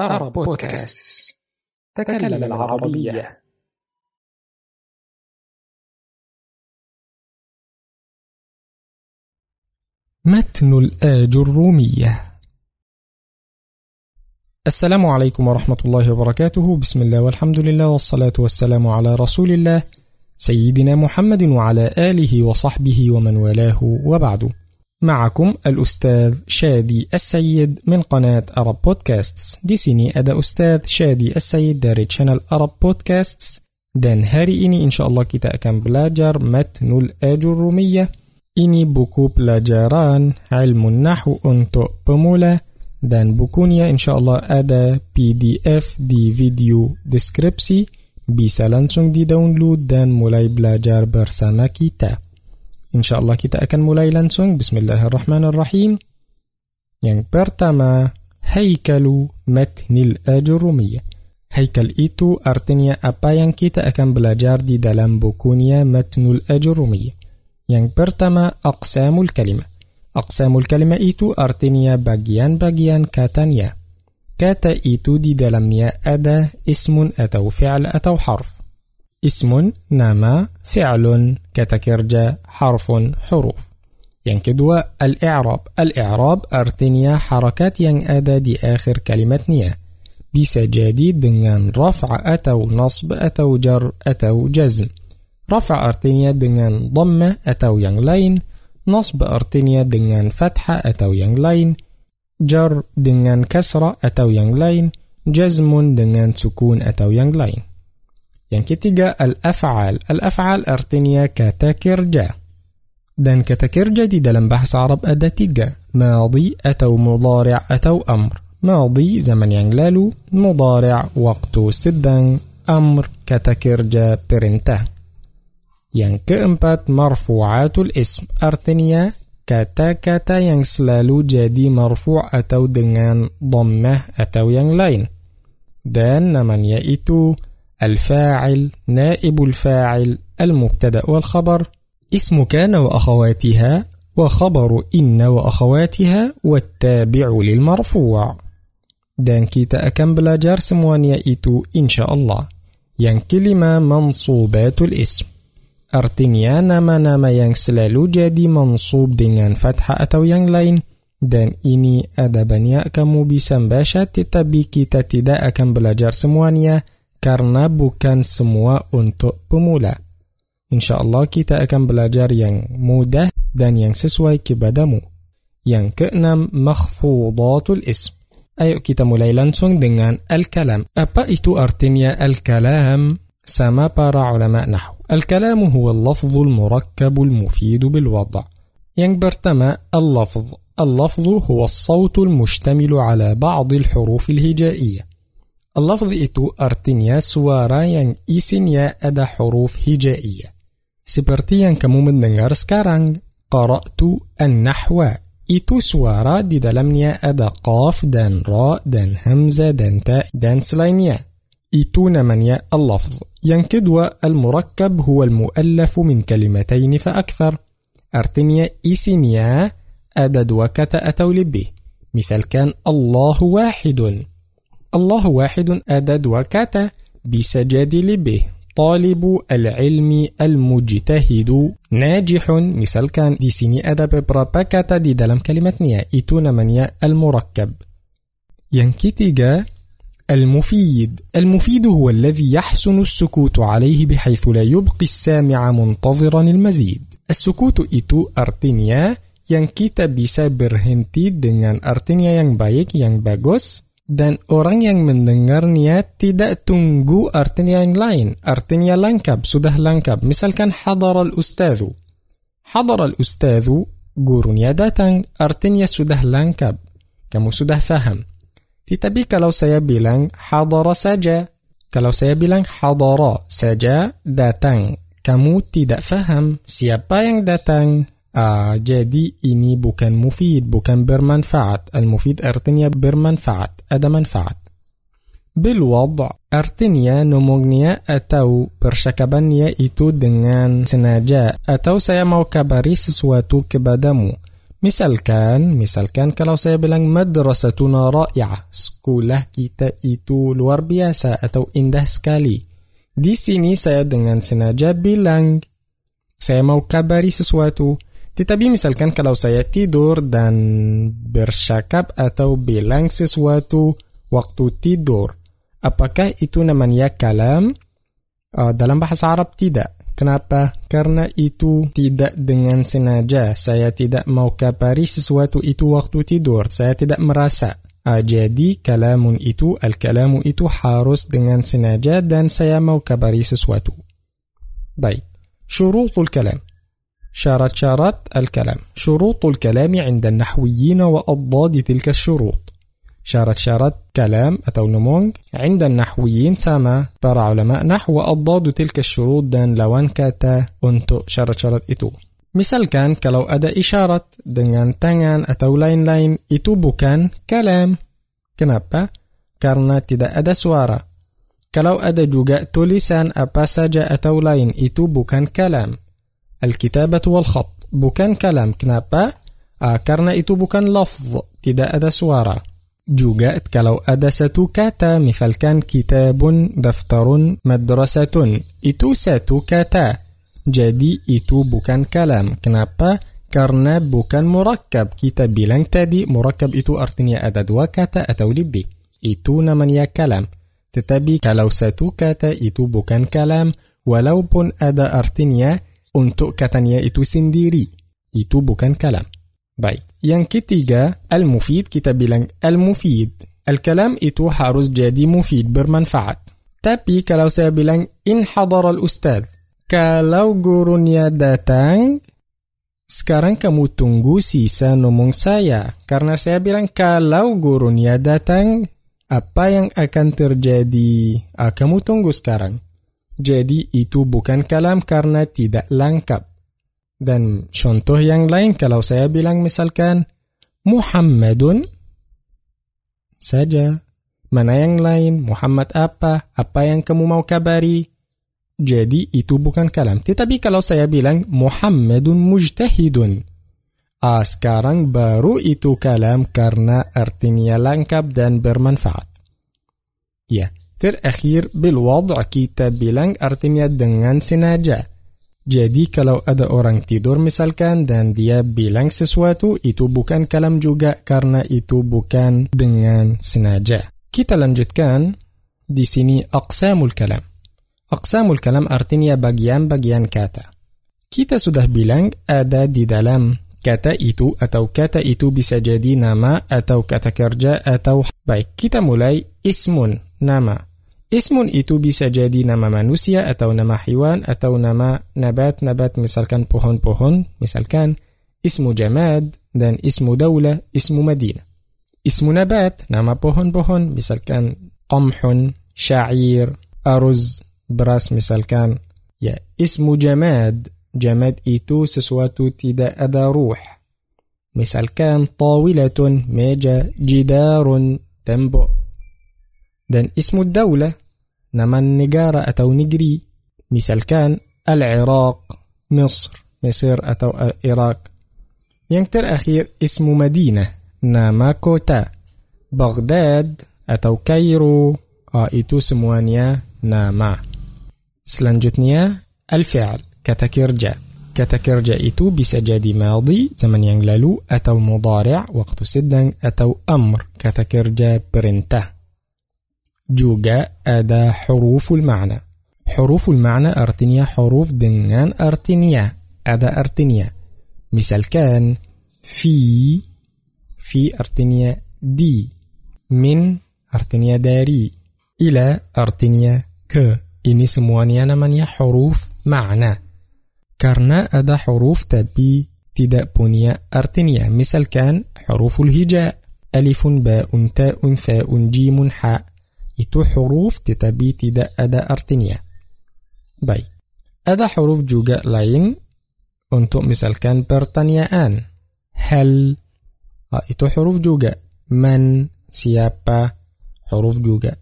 أرب بودكاست تكلم العربية. متن الآج الرومية. السلام عليكم ورحمة الله وبركاته. بسم الله والحمد لله والصلاة والسلام على رسول الله سيدنا محمد وعلى آله وصحبه ومن والاه وبعد. معكم الأستاذ شادي السيد من قناة Arab Podcasts. di sini ada أستاذ شادي السيد dari channel Arab Podcasts. dan hari ini إن شاء الله kita akan belajar متن الآجرومية. ini buku pelajaran علم النحو untuk pemula. dan bukunya إن شاء الله ada PDF di video deskripsi bisa langsung di-download dan mulai belajar bersama كتاب InsyaAllah kita akan mulai langsung. Bismillahirrahmanirrahim. Yang pertama, Haikalu Matnil Ajurumiyah. Haikal itu artinya apa yang kita akan belajar di dalam bukunya Matnul Ajurumiyah. Yang pertama, Aqsamul Kalimah. Aqsamul Kalimah itu artinya bagian-bagian katanya. Kata itu di dalamnya ada ismun atau fi'al atau harf. اسم نام فعل كتكرجة حرف حروف. ينكدوا الإعراب. الإعراب أرتنيا حركات ينأدى دي آخر كلمة نيا بسجادي دنان رفع أتو نصب أتو جر أتو جزم. رفع أرتنيا دنان ضم أتو ينلين نصب أرتنيا دنان فتحة أتو ينلين جر دنان كسرة أتو ينلين جزم دنان سكون أتو ينلين Yang ketiga, al-af'al. Al-af'al artinya kata kerja. Dan kata kerja di dalam bahasa Arab ada tiga. Madi atau mudari' atau amr. Madi zaman yang lalu, mudari' waktu sedang, amr kata kerja perintah. Yang keempat, marfu'atul ism. Artinya kata-kata yang selalu jadi marfu' atau dengan dhammah atau yang lain. Dan namanya itu الفاعل نائب الفاعل المبتدأ والخبر. اسم كان وأخواتها وخبر إن وأخواتها والتابع للمرفوع. دانكي تأكمبلا جارسم ونيئتو إن شاء الله. ينكلم منصوبات الاسم. أرتنيانا ما نام ينسلالو جادي منصوب دينان فتحة أتو ينلين دان إني أدبا يأكمو بسنباشا تتبيكي تتداء كمبلا جارسم ونيئ karena bukan semua untuk pemula. InsyaAllah kita akan belajar yang mudah dan yang sesuai kepadamu. Yang keenam, makhfudatul ism. Ayo kita mulai langsung dengan al-kalam. Apa itu artinya al-kalam? Sama para ulama nahu. Al-kalam huwa al-lafzu al-murakkabu al-mufidu bil-wada' Yang pertama, اللفظ. اللفظ هو الصوت المشتمل على بعض الحروف الهجائية اللفظ itu artinya suara yang isinya ada حروف هجائية seperti ya kamu mendengar sekarang قرأت النحو itu suara di dalamnya ada قاف dan را dan همزة dan تاء dan selainnya itu namanya اللفظ yang kedua المركب هو المؤلف من كلمتين فأكثر أرتينيا إسينيا أدا دوكة أتولي به مثل كان الله واحدٌ الله واحد أدد وكاتا بسجاد لبه. طالب العلم المجتهد ناجح. مثال كان دي سيني أدا beberapa kata di dalam kalimatnya itu namanya المركب. ينكتج المفيد. المفيد هو الذي يحسن السكوت عليه بحيث لا يبقي السامع منتظرا المزيد. السكوت itu artinya yang kita bisa berhenti dengan artinya yang dan orang yang mendengarnya tidak tunggu artinya yang lain. Artinya lengkap, sudah lengkap. Misalkan hadar al-ustadhu. Hadar al-ustadhu, gurunya datang, artinya sudah lengkap. Kamu sudah faham. Tetapi kalau saya bilang hadara saja, kalau saya bilang hadara saja datang, kamu tidak faham siapa yang datang, Ah, jadi ini bukan mufid, bukan bermanfaat. Al-mufid artinya bermanfaat, ada manfaat. Bilwad artinya nomongnya atau percakapannya itu dengan sengaja atau saya mau kabari sesuatu kepadamu. Misalkan, misalkan kalau saya bilang madrasatuna ra'i'ah, sekolah kita itu luar biasa atau indah sekali. Di sini saya dengan sengaja bilang, saya mau kabari sesuatu. Tetapi misalkan kalau saya tidur dan bersyakap atau bilang sesuatu waktu tidur, apakah itu namanya kalam? Uh, dalam bahasa Arab tidak. Kenapa? Karena itu tidak dengan sengaja. Saya tidak mau kapari sesuatu itu waktu tidur. Saya tidak merasa. Ah, jadi kalamun itu, al-kalamu itu harus dengan sengaja dan saya mau kabari sesuatu. Baik. Syurutul kalam. syarat-syarat الكلام. شروط الكلام عند النحويين وأضداد تلك الشروط. syarat-syarat كلام atau ngomong عند النحويين سما برا علماء نحو أضاد تلك الشروط dan lawan kata untuk. syarat-syarat itu. misalkan kalau ada isyarat dengan tangan atau lain-lain. itu bukan كلام. kenapa? karena tidak ada suara. kalau ada juga tulisan apa saja atau lain. itu bukan كلام. الكتابة والخط. bukan كلام kenapa karena itu bukan لفظ. tidak ada suara. juga kalau ada satu kata. misalkan كتاب دفتر مدرسة. itu satu kata. jadi itu bukan كلام kenapa karena bukan مركب. kita bilang tadi مركب itu artinya ada dua kata atau lebih itu namanya كلام. tetapi kalau satu kata. itu bukan كلام. ولو بون أدا أرتنيا. Untuk katanya itu sendiri. Itu bukan kalam. Baik. Yang ketiga, al-mufid kita bilang al-mufid. Al-kalam itu harus jadi mufid, bermanfaat. Tapi kalau saya bilang in hadar al-ustad, kalau gurunya datang, sekarang kamu tunggu sisa ngomong saya. Karena saya bilang kalau gurunya datang, apa yang akan terjadi? Ah, kamu tunggu sekarang. Jadi itu bukan kalam karena tidak lengkap. Dan contoh yang lain kalau saya bilang misalkan Muhammadun saja. Mana yang lain? Muhammad apa? Apa yang kamu mau kabari? Jadi itu bukan kalam. Tetapi kalau saya bilang Muhammadun mujtahidun. Ah, sekarang baru itu kalam karena artinya lengkap dan bermanfaat. Ya, terakhir bil kita bilang artinya dengan sengaja. Jadi kalau ada orang tidur misalkan dan dia bilang sesuatu itu bukan kalam juga karena itu bukan dengan sengaja. Kita lanjutkan di sini aqsamul kalam. Aqsamul kalam artinya bagian-bagian kata. Kita sudah bilang ada di dalam kata itu atau kata itu bisa jadi nama atau kata kerja atau baik kita mulai ismun nama اسم itu bisa jadi nama manusia atau nama حيوان atau nama نبات نبات misalkan pohon-pohon misalkan. اسم جماد dan اسم دولة اسم مدينة. اسم نبات nama pohon-pohon misalkan قمح شعير أرز beras misalkan. ya اسم جماد جماد itu sesuatu tidak ada روح. misalkan طاولة meja جدار tembok. dan اسم الدولة nama negara atau negeri. misalkan العراق مصر. مصر atau العراق. yang terakhir اسم مدينة nama kota بغداد atau Kairo. itu semuanya nama selanjutnya الفعل. kata kerja kata kerja itu bisa jadi ماضي zaman yang lalu atau مضارع waktu sedang atau أمر. kata kerja perintah جوجا أدا حروف المعنى حروف المعنى أرتنيا حروف دنان أرتنيا أدا أرتنيا مثال كان في في أرتنيا دي من أرتنيا داري إلى أرتنيا ك إني سموانيا نمانيا حروف معنى كارنا أدا حروف تبي تدا بونيا أرتنيا مثال كان حروف الهجاء ألف باء تاء ثاء جيم حاء itu huruf tetapi tidak ada artinya. Baik. Ada huruf juga lain untuk misalkan pertanyaan. Hal ah, itu huruf juga. Man siapa huruf juga.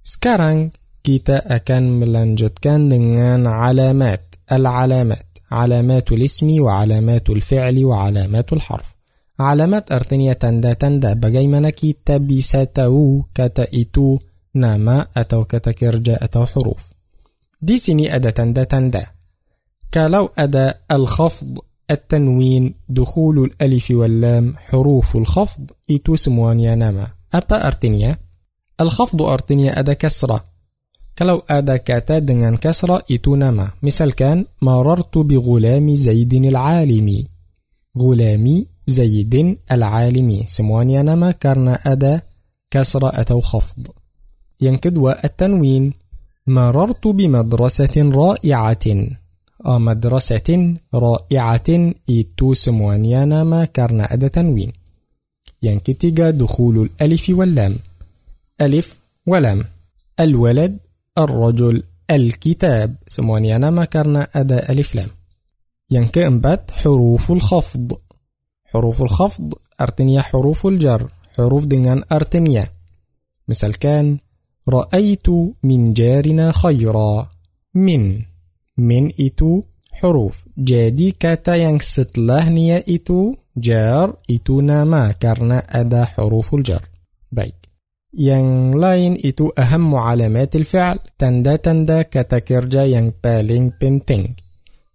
Sekarang kita akan melanjutkan dengan alamat. Al-alamat. علامات الاسم وعلامات الفعل وعلامات الحرف علامات artinya tanda-tanda bagaimana kita bisa tahu kata itu nama atau kata kerja atau حروف. di sini ada tanda-tanda. kalau ada الخفض التنوين دخول الألف واللام حروف الخفض itu semuanya nama. apa artinya الخفض artinya ada كسرة. kalau ada kata dengan كسرة itu nama. misalkan مررت بغلام زيد العالمي غلامي زيد العالمي سموان نما ناما أدا كسرة أتو خفض. ينكد التنوين. مررت بمدرسة رائعة. آه، مدرسة رائعة. إتوس موانيانا ما كرنا أدا تنوين. ينكتج دخول الألف واللام. ألف ولام. الولد الرجل الكتاب. سموانيانا ما كرنا أدا ألف لام. yang keempat حروف الخفض. حروف الخفض artinya حروف الجر. حروف dengan artinya. misalkan رأيت من جارنا خيرا. من. من itu حروف. jadi kata yang setelah itu جار itu nama. karena ada حروف الجر. baik yang lain itu أهم علامات الفعل. tanda-tanda kata kerja yang paling penting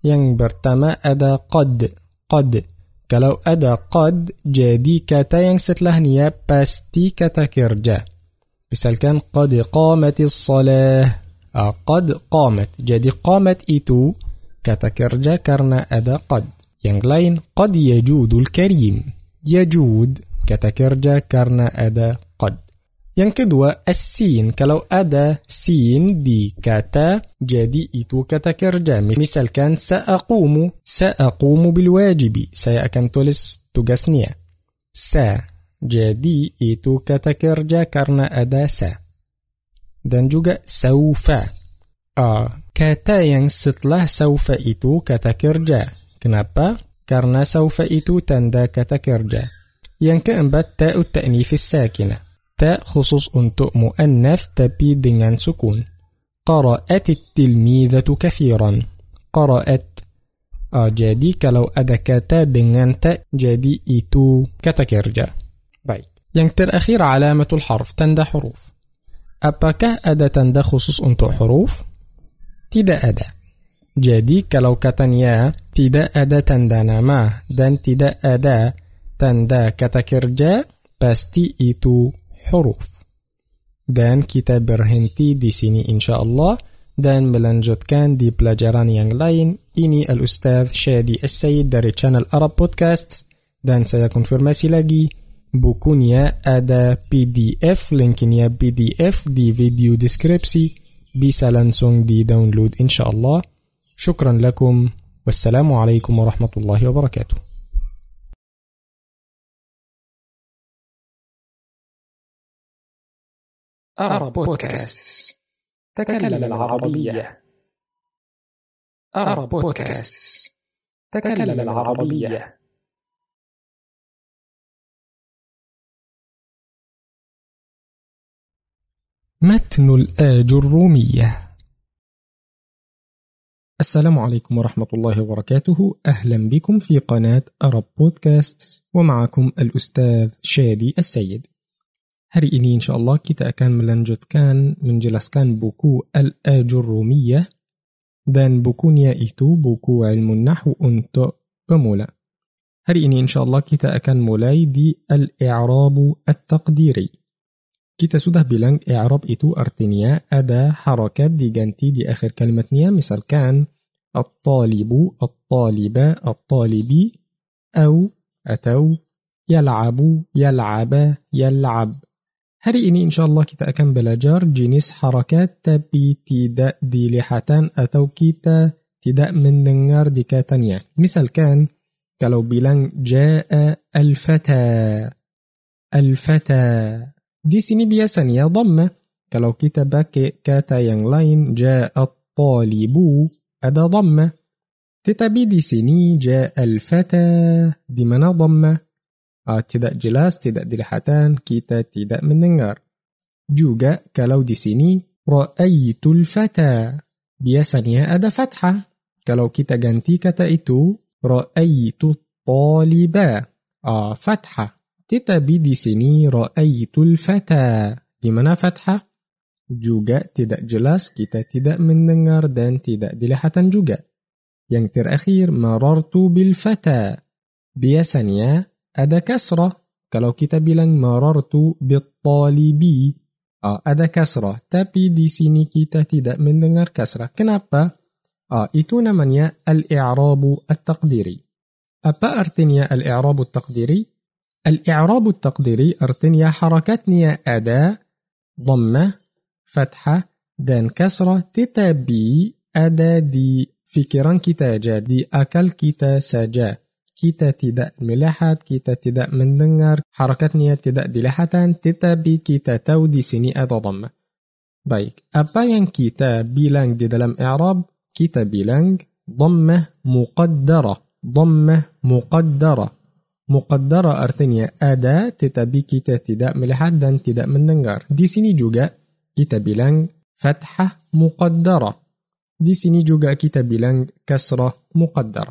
يان برتما أدا قد. قد. كلو أدا قد. جادي كاتا يانك ستلاه نيا. باستي كتكرجا Misalkan qad qamatis salah. Qad qamat. Jadi qamat itu kata kerja karena ada qad. Yang lain qad yajudul karim. Yajud kata kerja karena ada qad. Yang kedua, as-sin. Kalau ada sin di kata, jadi itu kata kerja. Misalkan, sa'aqumu. Sa'aqumu bilwajibi. Saya akan tulis tugasnya. Sa jadi itu kata kerja karena ada sa. Dan juga saufa. Uh, kata yang setelah saufa itu kata kerja. Kenapa? Karena saufa itu tanda kata kerja. Yang keempat, ta'ut ta'nifis sakinah. Ta khusus untuk mu'annaf tapi dengan sukun. Qara'at tilmidhatu kathiran. Qara'at. Uh, jadi kalau ada kata dengan ta, jadi itu kata kerja. baik. yang terakhir علامة الحرف tanda حروف. apakah ada tanda khusus untuk حروف. tidak ada. jadi kalau katanya tidak ada tanda nama dan tidak ada. tanda kata kerja بس itu حروف. dan kita berhenti di sini إن شاء الله. dan melanjutkan di pelajaran yang lain. ini الأستاذ شادي السيد dari channel Arab Podcast dan sekian informasi lagi. bukunya ada PDF linknya PDF di video deskripsi. bisa langsung di download إن شاء الله. شكرا لكم. والسلام عليكم ورحمة الله وبركاته. أرب بودكاست. تكلم العربية. أرب بودكاست. تكلم العربية. متن الآج الرومية. السلام عليكم ورحمة الله وبركاته. أهلا بكم في قناة أرب بودكاست ومعكم الأستاذ شادي السيد. hari ini إن شاء الله كتا كان ملنجت كان من جلس كان بوكو الآج الرومية. دان بوكونيا إيتو بوكو علم النحو untuk pemula hari ini إن شاء الله kita akan mulai di الإعراب التقديري. Kita sudah bilang إعراب itu artinya ada harakat diganti di akhir kalimatnya misalkan الطالبُ, الطالبَ, الطالبِ atau atau yal'abu, yal'aba, yal'ab. Hari ini insyaAllah kita akan belajar jenis harakat tapi tidak dilihatan atau kita tidak mendengar dikatanya. Misalkan kalau bilang ja'a al-fata, al-fata, Di sini biasanya dhammah. Kalau kita pakai kata yang lain, ja'at talibu, ada dhammah. Tetapi di sini ja'al fata, di mana dhammah? Ah, tidak jelas, tidak dilihatan, kita tidak mendengar. Juga kalau di sini ra'aitul fata, biasanya ada fathah. Kalau kita ganti kata itu, ra'aitu taliba, Ah, fathah. Tetapi di sini ra'aitul fata. Di mana fathah? Juga tidak jelas, kita tidak mendengar dan tidak dilihatan juga. Yang terakhir, marartu bil fata. Biasanya ada kasrah. Kalau kita bilang marartu bil talibi, ah, ada kasrah. Tapi di sini kita tidak mendengar kasrah. Kenapa? Ah, itu namanya al-i'rabu at-taqdiri. Apa artinya al-i'rabu at-taqdiri? الإعراب التقديري artinya harakatnya ada ضمة فتحة dan كسرة tetapi ada di pikiran kita jadi jadi akal kita saja kita tidak melihat kita tidak mendengar harakatnya tidak kelihatan tetapi kita tahu di sini ada ضمة. baik. apa yang kita bilang di dalam إعراب kita bilang ضمة مقدرة ضمة مقدرة. Muqaddara artinya ada tetapi kita tidak melihat dan tidak mendengar. Di sini juga kita bilang fathah muqaddara. Di sini juga kita bilang kasrah muqaddara.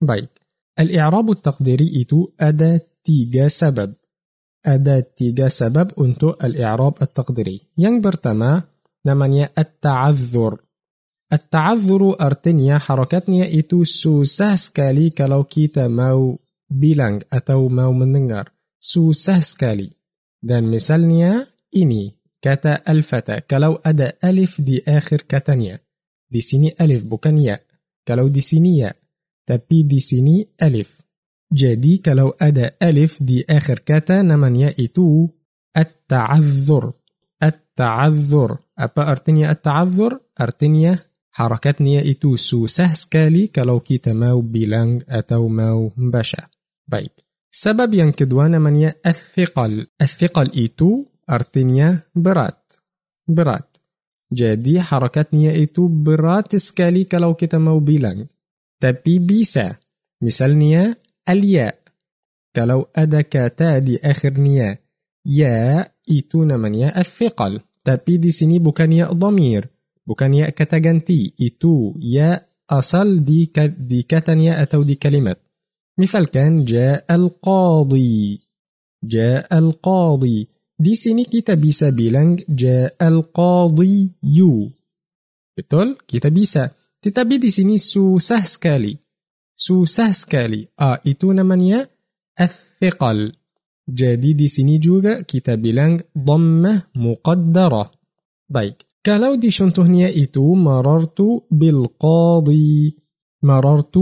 Baik. Al-i'rab taqdiri itu ada tiga sebab. Ada tiga sebab untuk al-i'rab taqdiri. Yang pertama namanya at-ta'azzur. At-ta'azzur artinya harakatnya itu susah sekali kalau kita mau bilang atau mau mendengar susah sekali. Dan misalnya ini kata al-fata kalau ada alif di akhir katanya. Di sini alif bukan ya. Kalau di sini ya. Tapi di sini alif. Jadi kalau ada alif di akhir kata namanya itu at-ta'azzur. التعذر. Apa artinya التعذر? Artinya harakatnya itu susah sekali kalau kita mau bilang atau mau membaca. baik sebab yang keduanya من الثقل الثقل itu artinya berat berat jadi harakatnya itu berat sekali kalau kita mau bilang tapi bisa misalnya الياء kalau ada kata di akhirnya يا itu namanya الثقل tapi di sini bukan يا ضمير bukan يا itu يا أصل di katanya atau di kalimat misalkan جاء القاضي. جاء القاضي. di sini kita bisa جاء القاضي. يو. betul kita bisa tapi di sini susah sekali. susah sekali. ah itu namanya الثقل. jadi di sini juga kita bilang ضمة مقدرة. baik. kalau di contohnya itu مررت بالقاضي. مررت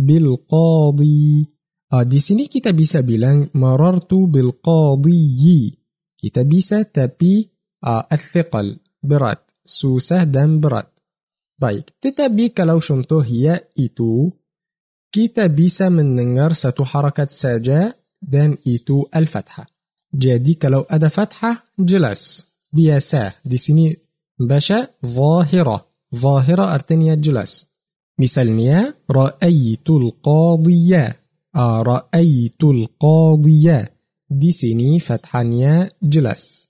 بالقاضي. Ah, di sini kita bisa bilang مررت بالقاضيِ. Kita bisa tapi ah, al berat, susah dan berat. Baik, tetapi kalau contoh ya itu kita bisa mendengar satu harakat saja dan itu al-fathah. Jadi kalau ada fathah jelas, biasa. Di sini baca zahira. Zahira artinya jelas. Misalnya, ra'aitul qadiyya. Ah, ra'aitul qadiyya. Di sini fathahnya jelas.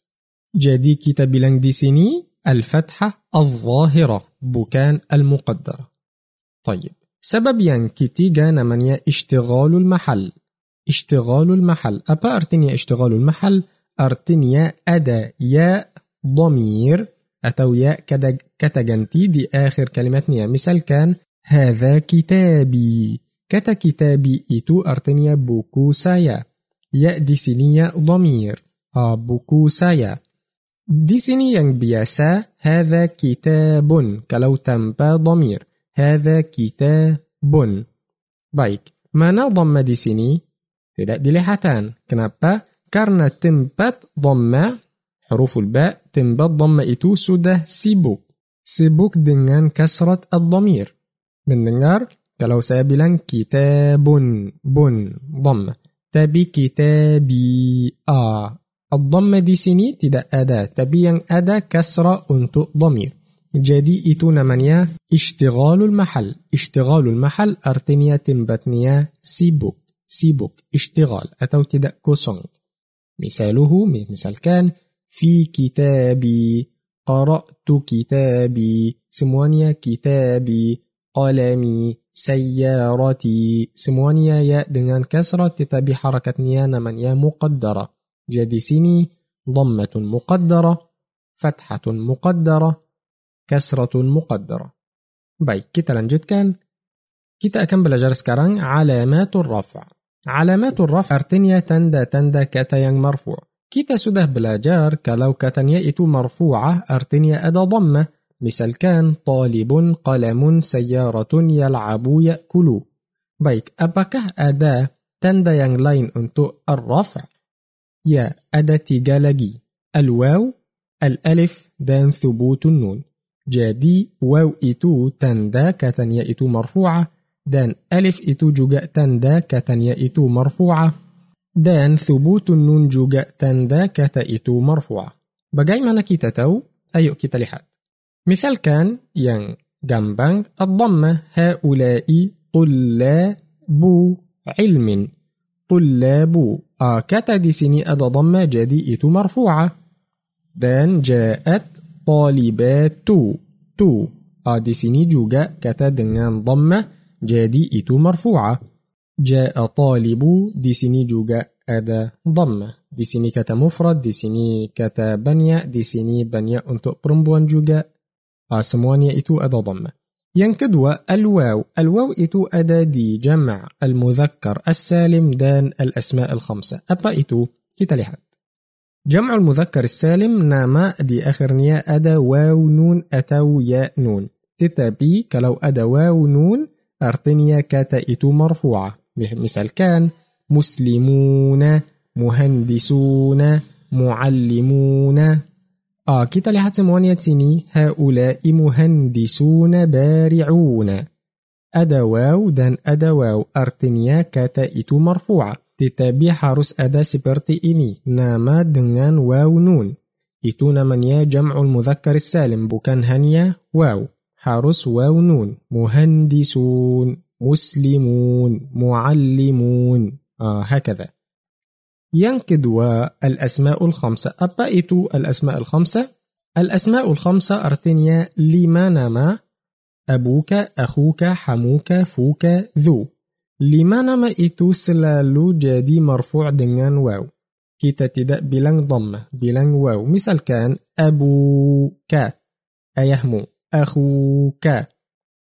Jadi kita bilang di sini al-fathah al-zahira bukan al-muqaddara. طيب سبب yang ketiga namanya ishtighalul mahal. Ishtighalul mahal. Apa artinya ishtighalul mahal? Artinya ada ya ضمير atau ya kata ganti di akhir kalimatnya. Misalkan هذا كتابي. كتا كتابي إتو أرتنيا بوكو سايا يأدي سينيا ضمير. أبوكو سايا دي سينيا ينج بياسا. هذا كتاب. كلو تنبا ضمير. هذا كتاب. بايك. ما نضم دي سيني؟ تدا دي لحتان. كنبا. كارنا تنبت ضم حروف الباء. تنبت ضم إتو سودة سيبوك. سيبوك دنان كسرة الضمير. من kalau saya سابلا كتاب بن bun dom كتابي آ bi a. الضمة دي سيني تدا أدا تبيا أدا كسرة أنت ضمير جدي إتو نمانيا اشتغال المحل اشتغال المحل أرتنيا تنبتنيا سيبوك سيبوك اشتغال أتو تدا كوسون مثاله مثال كان في كتابي قرأت كتابي سموانيا كتابي qalami sayyarati. Semuanya ya dengan kasrah tetapi harakatnya namanya muqaddara. Jadi sini dhammatun muqaddara, fathatun muqaddara, kasratun muqaddara. Baik, kita lanjutkan. Kita akan belajar sekarang alamatul rafa'. Alamatul rafa' artinya tanda-tanda kata yang marfu'. Kita sudah belajar kalau katanya itu marfu'ah artinya ada dhammah. مثل كان طالب قلم سيارة يلعب يأكل. baik apakah ada tanda yang lain untuk الرفع ya ada tiga lagi الواو الألف dan ثبوت النون. jadi واو itu tanda katanya itu مرفوعة. dan ألف itu juga tanda katanya itu مرفوعة. dan ثبوت النون juga tanda kata itu مرفوعة. bagaimana kita tahu ayo kita lihat misalkan yang gampang الضمة هؤلاء طلاب علم. طلاب آه، kata di sini ada ضمة jadi ia مرفوعة. dan جاءت طالبات. tu آه، di sini juga kata dengan ضمة jadi ia مرفوعة. جاء طالب di sini juga ada ضمة. di sini kata مفرد di sini kata banyak di sini banyak untuk perempuan juga ah semuanya itu ada ضمة yang kedua الواو. الواو itu ada di جمع المذكر السالم dan الأسماء الخمسة. apa itu kita lihat جمع المذكر السالم nama di akhirnya ada واو نون atau ياء نون. tetapi kalau ada واو نون. artinya kata itu مرفوعة. misalkan مسلمون مهندسون معلمون kita lihat sini هؤلاء مهندسون بارعون ada waw dan ada waw artinya kata itu marfu'a tetapi harus ada seperti ini nama dengan waw nun itu namanya jam'ul mudzakkar salim bukan hanya waw harus waw nun muhandisun muslimun muallimun آه هكذا yang kedua الأسماء الخمسة. الطائت الأسماء الخمسة. الأسماء الخمسة artinya lima nama أبوك أخوك حموك فوك ذو. lima nama itu selalu jadi مرفوع dengan واو. kita tidak bilang ضم bilang واو. misalkan أبوك. ayahmu. أخوك.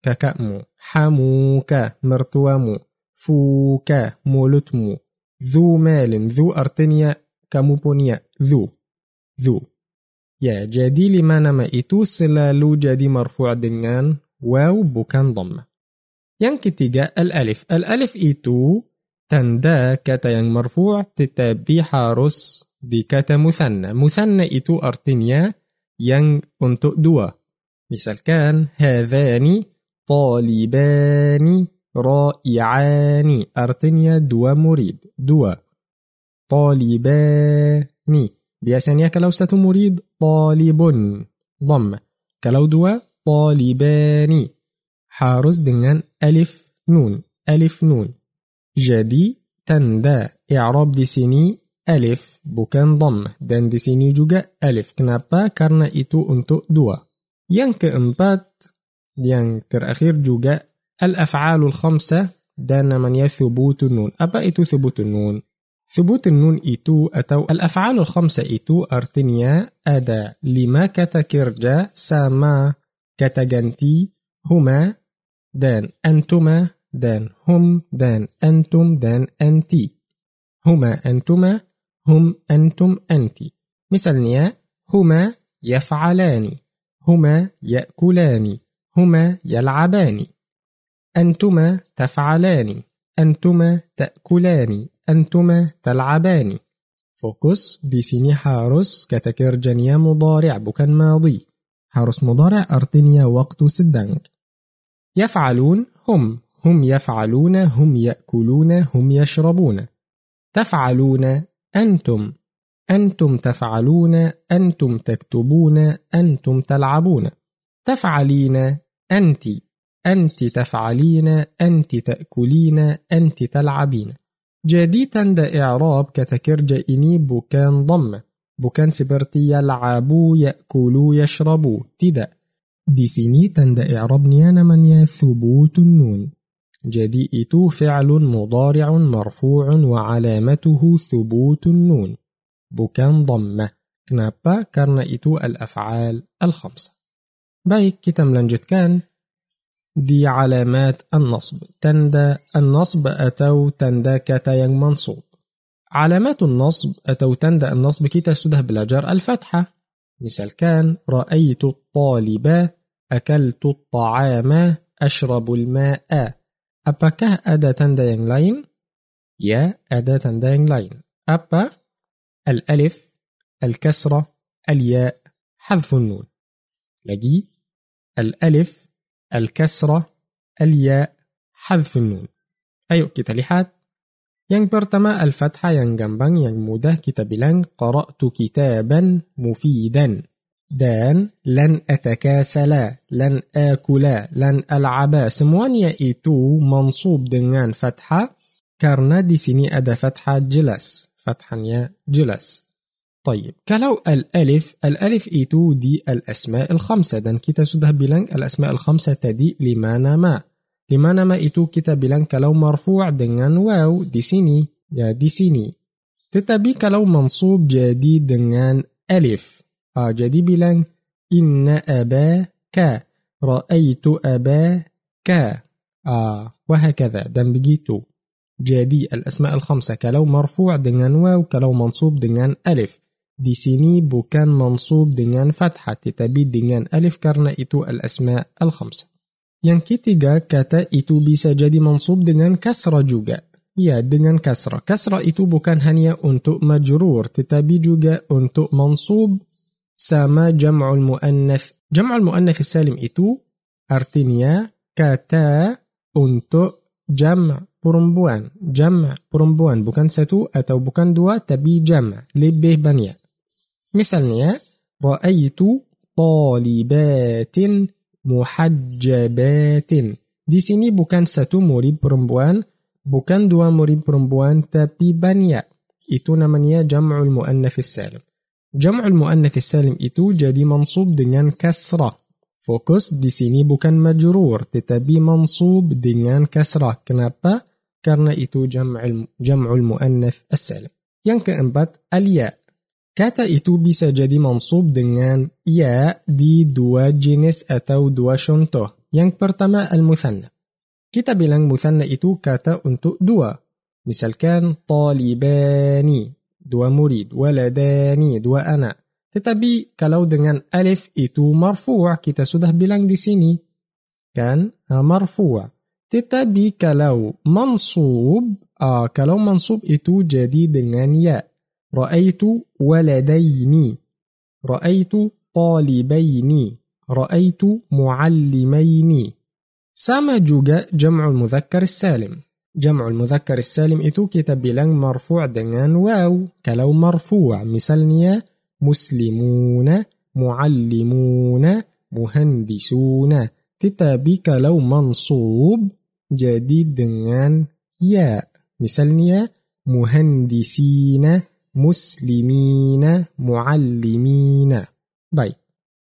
kakakmu حموك. mertuamu. فوك. mulutmu ذو مال ذو artinya kamu punya ذو ذو. ya jadi lima nama itu selalu jadi مرفوع dengan واو bukan ضم. yang ketiga الألف. الألف itu tanda kata yang مرفوع tetapi harus di kata مثنى. مثنى itu artinya yang untuk dua. misalkan هذاني طالباني. رائعان. artinya dua murid. dua طالبان. biasanya kalau satu murid طالب. ضم. kalau dua طالبان. harus dengan ألف نون. ألف نون. jadi tanda إعراب di sini ألف. bukan ضم. dan di sini juga ألف. kenapa karena itu untuk dua yang keempat. di yang terakhir juga الأفعال الخمسة dan namanya ثبوت النون. apa itu ثبوت النون. ثبوت النون itu atau. الأفعال الخمسة itu artinya ada. lima kata kerja sama kata ganti هما dan. أنتما dan. هم dan. أنتم dan. أنتي. هما أنتما هم أنتم أنتي. مثالنيا هما يفعلان. هما يأكلان. هما يلعبان. أنتما تفعلان أنتما تأكلان أنتما تلعبان Fokus di sini harus kata kerjanya mudhari' bukan madi. Harus mudhari' artinya waktu sedang. يفعلون هم هم يفعلون هم يأكلون هم يشربون تفعلون أنتم أنتم تفعلون أنتم تكتبون أنتم تلعبون تفعلين أنت أنت تفعلين أنت تأكلين أنت تلعبين. jadi tanda إعراب kata kerja ini bukan ضمة bukan seperti يلعبو يأكلو يشربو. tidak di sini tanda إعراب nya namanya ثبوت النون. jadi itu فعل مضارع مرفوع وعلامته ثبوت النون. bukan ضمة kenapa karena itu الأفعال الخمسة. baik kita lanjutkan. di علامات النصب. tanda النصب atau tanda kata yang منصوب. علامات النصب atau tanda النصب kita sudah belajar الفتحة. misalkan رأيت الطالبة أكلت الطعام أشرب الماء. apakah ada tanda yang lain؟ ya ada tanda yang lain. apa الألف الكسرة الياء حذف النون. lagi الألف الكسرة الياء حذف النون. ayo kita lihat yang pertama الفتحة yang gampang yang mudah kita bilang قرأت كتابا مفيدا. dan. لن أتكاسلا. لن آكلا. لن ألعبا. semuanya itu منصوب dengan فتحة. karena di sini ada فتحة jelas. فتحة ya jelas. طيب kalau الألف الألف itu di الأسماء الخمسة. dan kita sudah bilang الأسماء الخمسة tadi lima nama. lima nama itu kita bilang kalau مرفوع dengan واو di sini ya di sini tetapi kalau منصوب jadi dengan ألف. آه jadi bilang إن أباك رأيت أباك آه وهكذا. dan begitu jadi الأسماء الخمسة. kalau مرفوع dengan واو kalau منصوب dengan ألف. Di sini bukan منصوب dengan فتحة tetapi dengan ألف karena itu الأسماء الخمسة yang ketiga kata itu bisa jadi منصوب dengan كسرة juga ya dengan kasra kasra itu bukan hanya untuk majrur tetapi juga untuk mansub sama jam'ul mu'annaf. Jam'ul mu'annaf salim itu artinya kata untuk jam' perempuan. Jam' perempuan bukan satu atau bukan dua tapi jam' lebih banyak. Misalnya, ra'aitu talibatin muhajjabatin. Di sini bukan satu murid perempuan, bukan dua murid perempuan, tapi banyak. Itu namanya jam'ul mu'annaf salim. Jam'ul mu'annats salim itu jadi mansub dengan kasrah. Fokus di sini bukan majrur, tetapi mansub dengan kasrah. Kenapa? Karena itu jam'ul jam'ul mu'annats salim. Yang keempat, al-ya. Kata itu bisa jadi mansub dengan ya di dua jenis atau dua contoh. Yang pertama al-muthanna. Kita bilang muthanna itu kata untuk dua. Misalkan talibani dua murid, waladani, dua anak. Tetapi kalau dengan alif itu marfu' kita sudah bilang di sini. Kan? Marfu'. Tetapi kalau mansub, ah, kalau mansub itu jadi dengan ya. رأيت ولدين رأيت طالبين رأيت معلمين. sama juga جمع المذكر السالم. جمع المذكر السالم itu bilang مرفوع dengan واو. kalau مرفوع. misalnya مسلمون معلمون مهندسون. tetapi kalau منصوب. jadi dengan ياء. misalnya مهندسين. مسلمين، معلمين. Baik.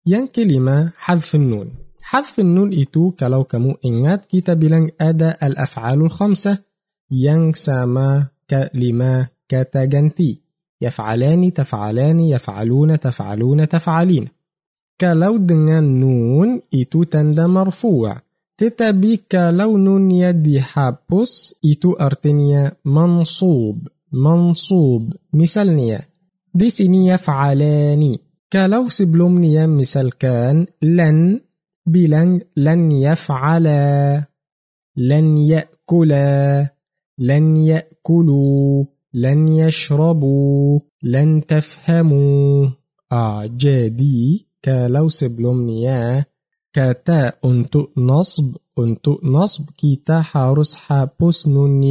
Yang kelima, hadf nun. حذف النون itu kalau kamu ingat kita bilang ada al-af'alul khamsah yang sama kelima kata ganti. Yaf'alani, taf'alani, yaf'aluna, taf'aluna, taf'alin. Kalau dengan nun itu tanda marfu'a. Tetapi kalau nunnya dihapus itu artinya mansub. منصوب. مثالنيا Di sini ya فعل ini kalau sebelumnya misalkan. لن. bilang لن يفعلا. لن يأكلا. لن يأكلوا. لن يشربوا. لن تفهموا. ah jadi kalau sebelumnya kata untuk نصب. untuk نصب. kita harus hapus نون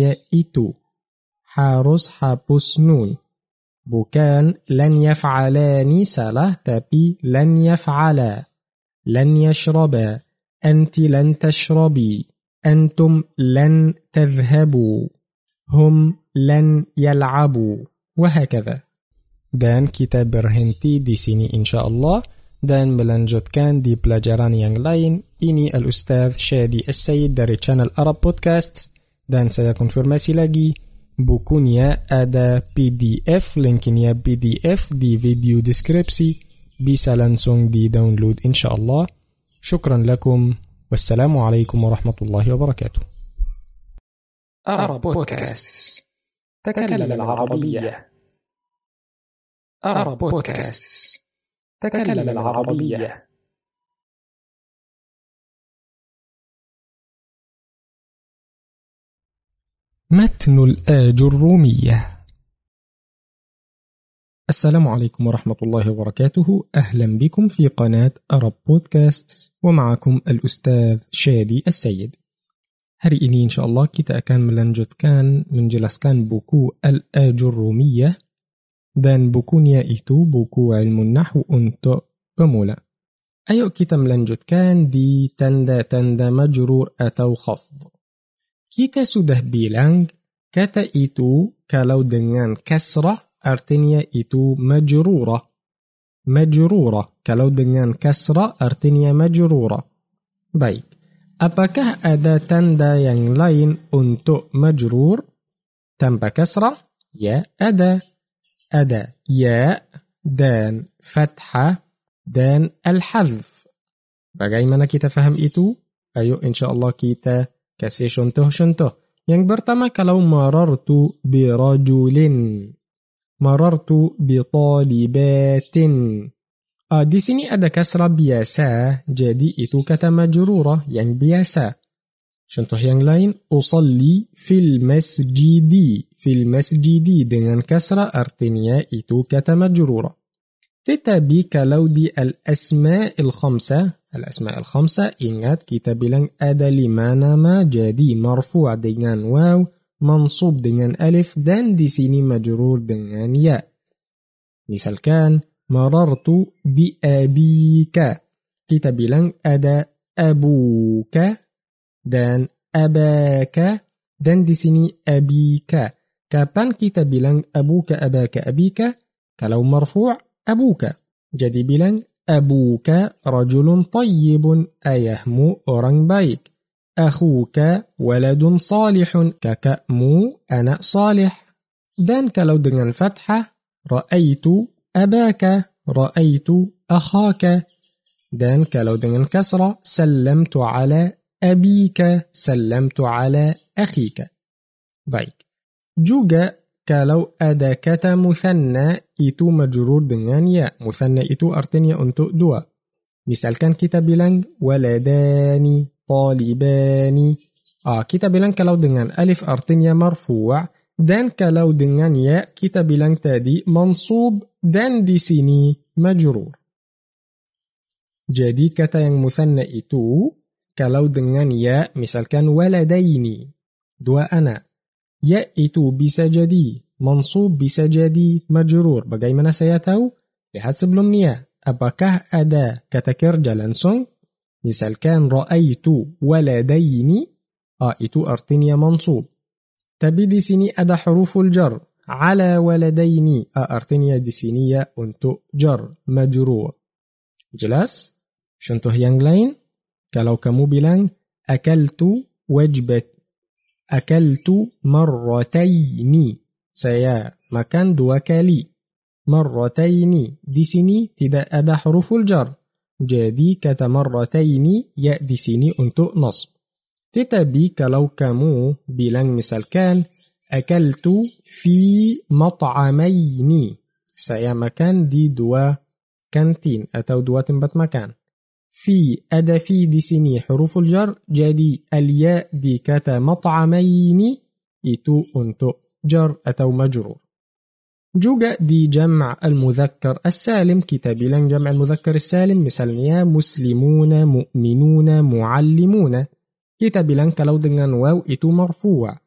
harus hapus nun bukan lan yaf'alani salah tapi lan yaf'ala لن يشربا أنت لن تشربي أنتم لن تذهبوا هم لن يلعبوا وهكذا Dan kita berhenti di sini insya Allah. dan melanjutkan di pelajaran yang lain. Ini Al-Ustaz Syadi As-Sayyid dari channel Arab Podcast dan saya konfirmasi lagi bukunya ada PDF linknya PDF di video deskripsi. Bisa langsung di download إن شاء الله. شكرا لكم. والسلام عليكم ورحمة الله وبركاته. متن الآجرومية. السلام عليكم ورحمة الله وبركاته. أهلا بكم في قناة عرب بودكاست ومعكم الأستاذ شادي السيد. Hari ini إن شاء الله كتا كان ملنجت كان من جلس كان بوكو الآج الرومية. دان بوكو يا إيتو بوكو علم النحو untuk pemula ayo kita melanjutkan di tanda tanda مجرور atau خفض. Kita sudah bilang kata itu kalau dengan kasrah artinya itu majrurah. Majrurah. Kalau dengan kasrah artinya majrurah. Baik. Apakah ada tanda yang lain untuk majrur tanpa kasrah? Ya, ada. Ada ya dan fathah dan al-hadf. Bagaimana kita faham itu? Ayo insyaAllah kita kasih contoh-contoh. Yang pertama kalau marartu bi rajulin. Marartu bi talibatin. Uh, di sini ada kasrah biasa, jadi itu kata majrurah yang biasa. Contoh yang lain, usalli fil masjidi. Fil masjidi dengan kasrah artinya itu kata majrurah. Tetapi kalau di al-asma' al-khamsa, al-asma' al-khamsa, ingat kita bilang ada lima nama jadi marfu' dengan waw, mansub dengan alif, dan di sini majrur dengan ya. Misalkan, marartu bi abika. Kita bilang ada abuka dan abaka dan di sini abika. Kapan kita bilang أبوك أباك أبيك? Kalau مرفوع أبوك. Jadi bilang أبوك رجل طيب ayahmu orang baik? أخوك ولد صالح kakakmu anak saleh. dan kalau dengan فتحة رأيت أباك رأيت أخاك. dan kalau dengan كسرة سلمت على أبيك سلمت على أخيك. بايك. جوجا kalau ada kata muthanna itu majrur dengan ya. Muthanna itu artinya untuk dua. Misalkan kita bilang waladani talibani. Ah kita bilang kalau dengan alif artinya marfu' dan kalau dengan ya kita bilang tadi mansub dan di sini majrur. Jadi kata yang muthanna itu kalau dengan ya misalkan waladaini dua anak يأتوا بسجدي منصوب بسجدي مجرور بجايمنا سياتاو لحد سبلومنيا أباكه أدا كتكر جالانسون مثال كان رأيت ولدين أئتو أرتنيا منصوب تبدي سيني أدا حروف الجر على ولديني أأرتنيا دي سينية أنتو جر مجرور Jelas contoh yang lain kalau kamu bilang أكلت وجبة أكلت مرتين. saya makan dua kali. مرتين di sini tidak ada حروف الجر. jadi kata مرتين ya di sini untuk نصب. tetapi kalau kamu bilang misalkan. أكلت في مطعمين. saya makan di dua kantin. atau dua tempat makan. في ada في di di sini حروف الجر jadi الياء di kata مطعمين itu untuk جر atau مجرور. juga di جمع المذكر السالم kita bilang جمع المذكر السالم مثل ya مسلمون مؤمنون معلمون. kita bilang kalau dengan واو itu مرفوع.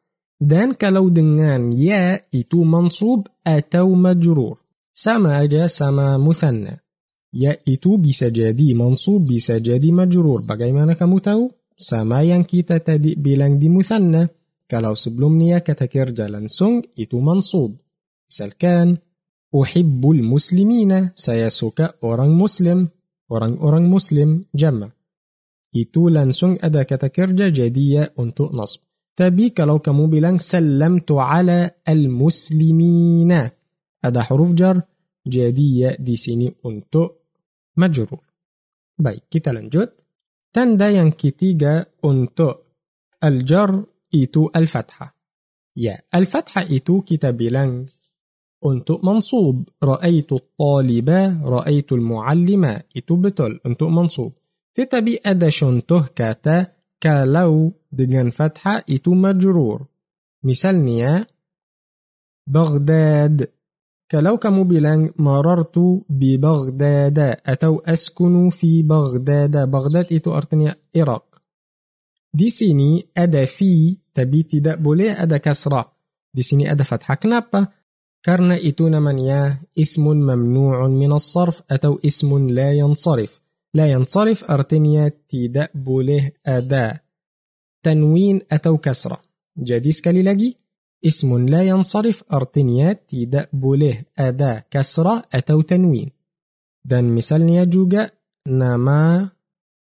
دان كلو دنان يا إتو منصوب أتو مجرور. سما أجا سما مثنى. Ya itu bisa jadi mansub, bisa jadi majrur. Bagaimana kamu tahu? Sama yang kita tadi bilang di muthanna. Kalau sebelumnya kata kerja langsung itu mansub. Misalkan, Uhibbul muslimina, saya suka orang muslim. Orang-orang muslim jama. Itu langsung ada kata kerja jadi ya untuk nasb. Tapi kalau kamu bilang sallamtu ala al-muslimina. Ada huruf jar, jadi ya di sini untuk majrur. Baik, kita lanjut. Tanda yang ketiga untuk al-jar itu al-fathah. Ya, al-fathah itu kita bilang untuk mansub. Ra'aitu taliba, ra'aitu al-muallima. Itu betul, untuk mansub. Tetapi ada contoh kata kalau dengan فتحة itu مجرور. Misalnya, Baghdad. kalau kamu bilang مررت ببغداد atau أسكن في بغداد بغداد itu artinya Irak. di sini ada في tapi tidak boleh ada كسرة. di sini ada فتحة kenapa karena itu namanya اسم ممنوع من الصرف atau اسم لا ينصرف. لا ينصرف أرتنيا تدأ بوله أدا. تنوين أتو كسرة. جاديس كاليلاجي. لاجي اسم لا ينصرف أرتنيات تيدا بوليه أدا كسرة أتو تنوين. دان مثال نياجوغا نما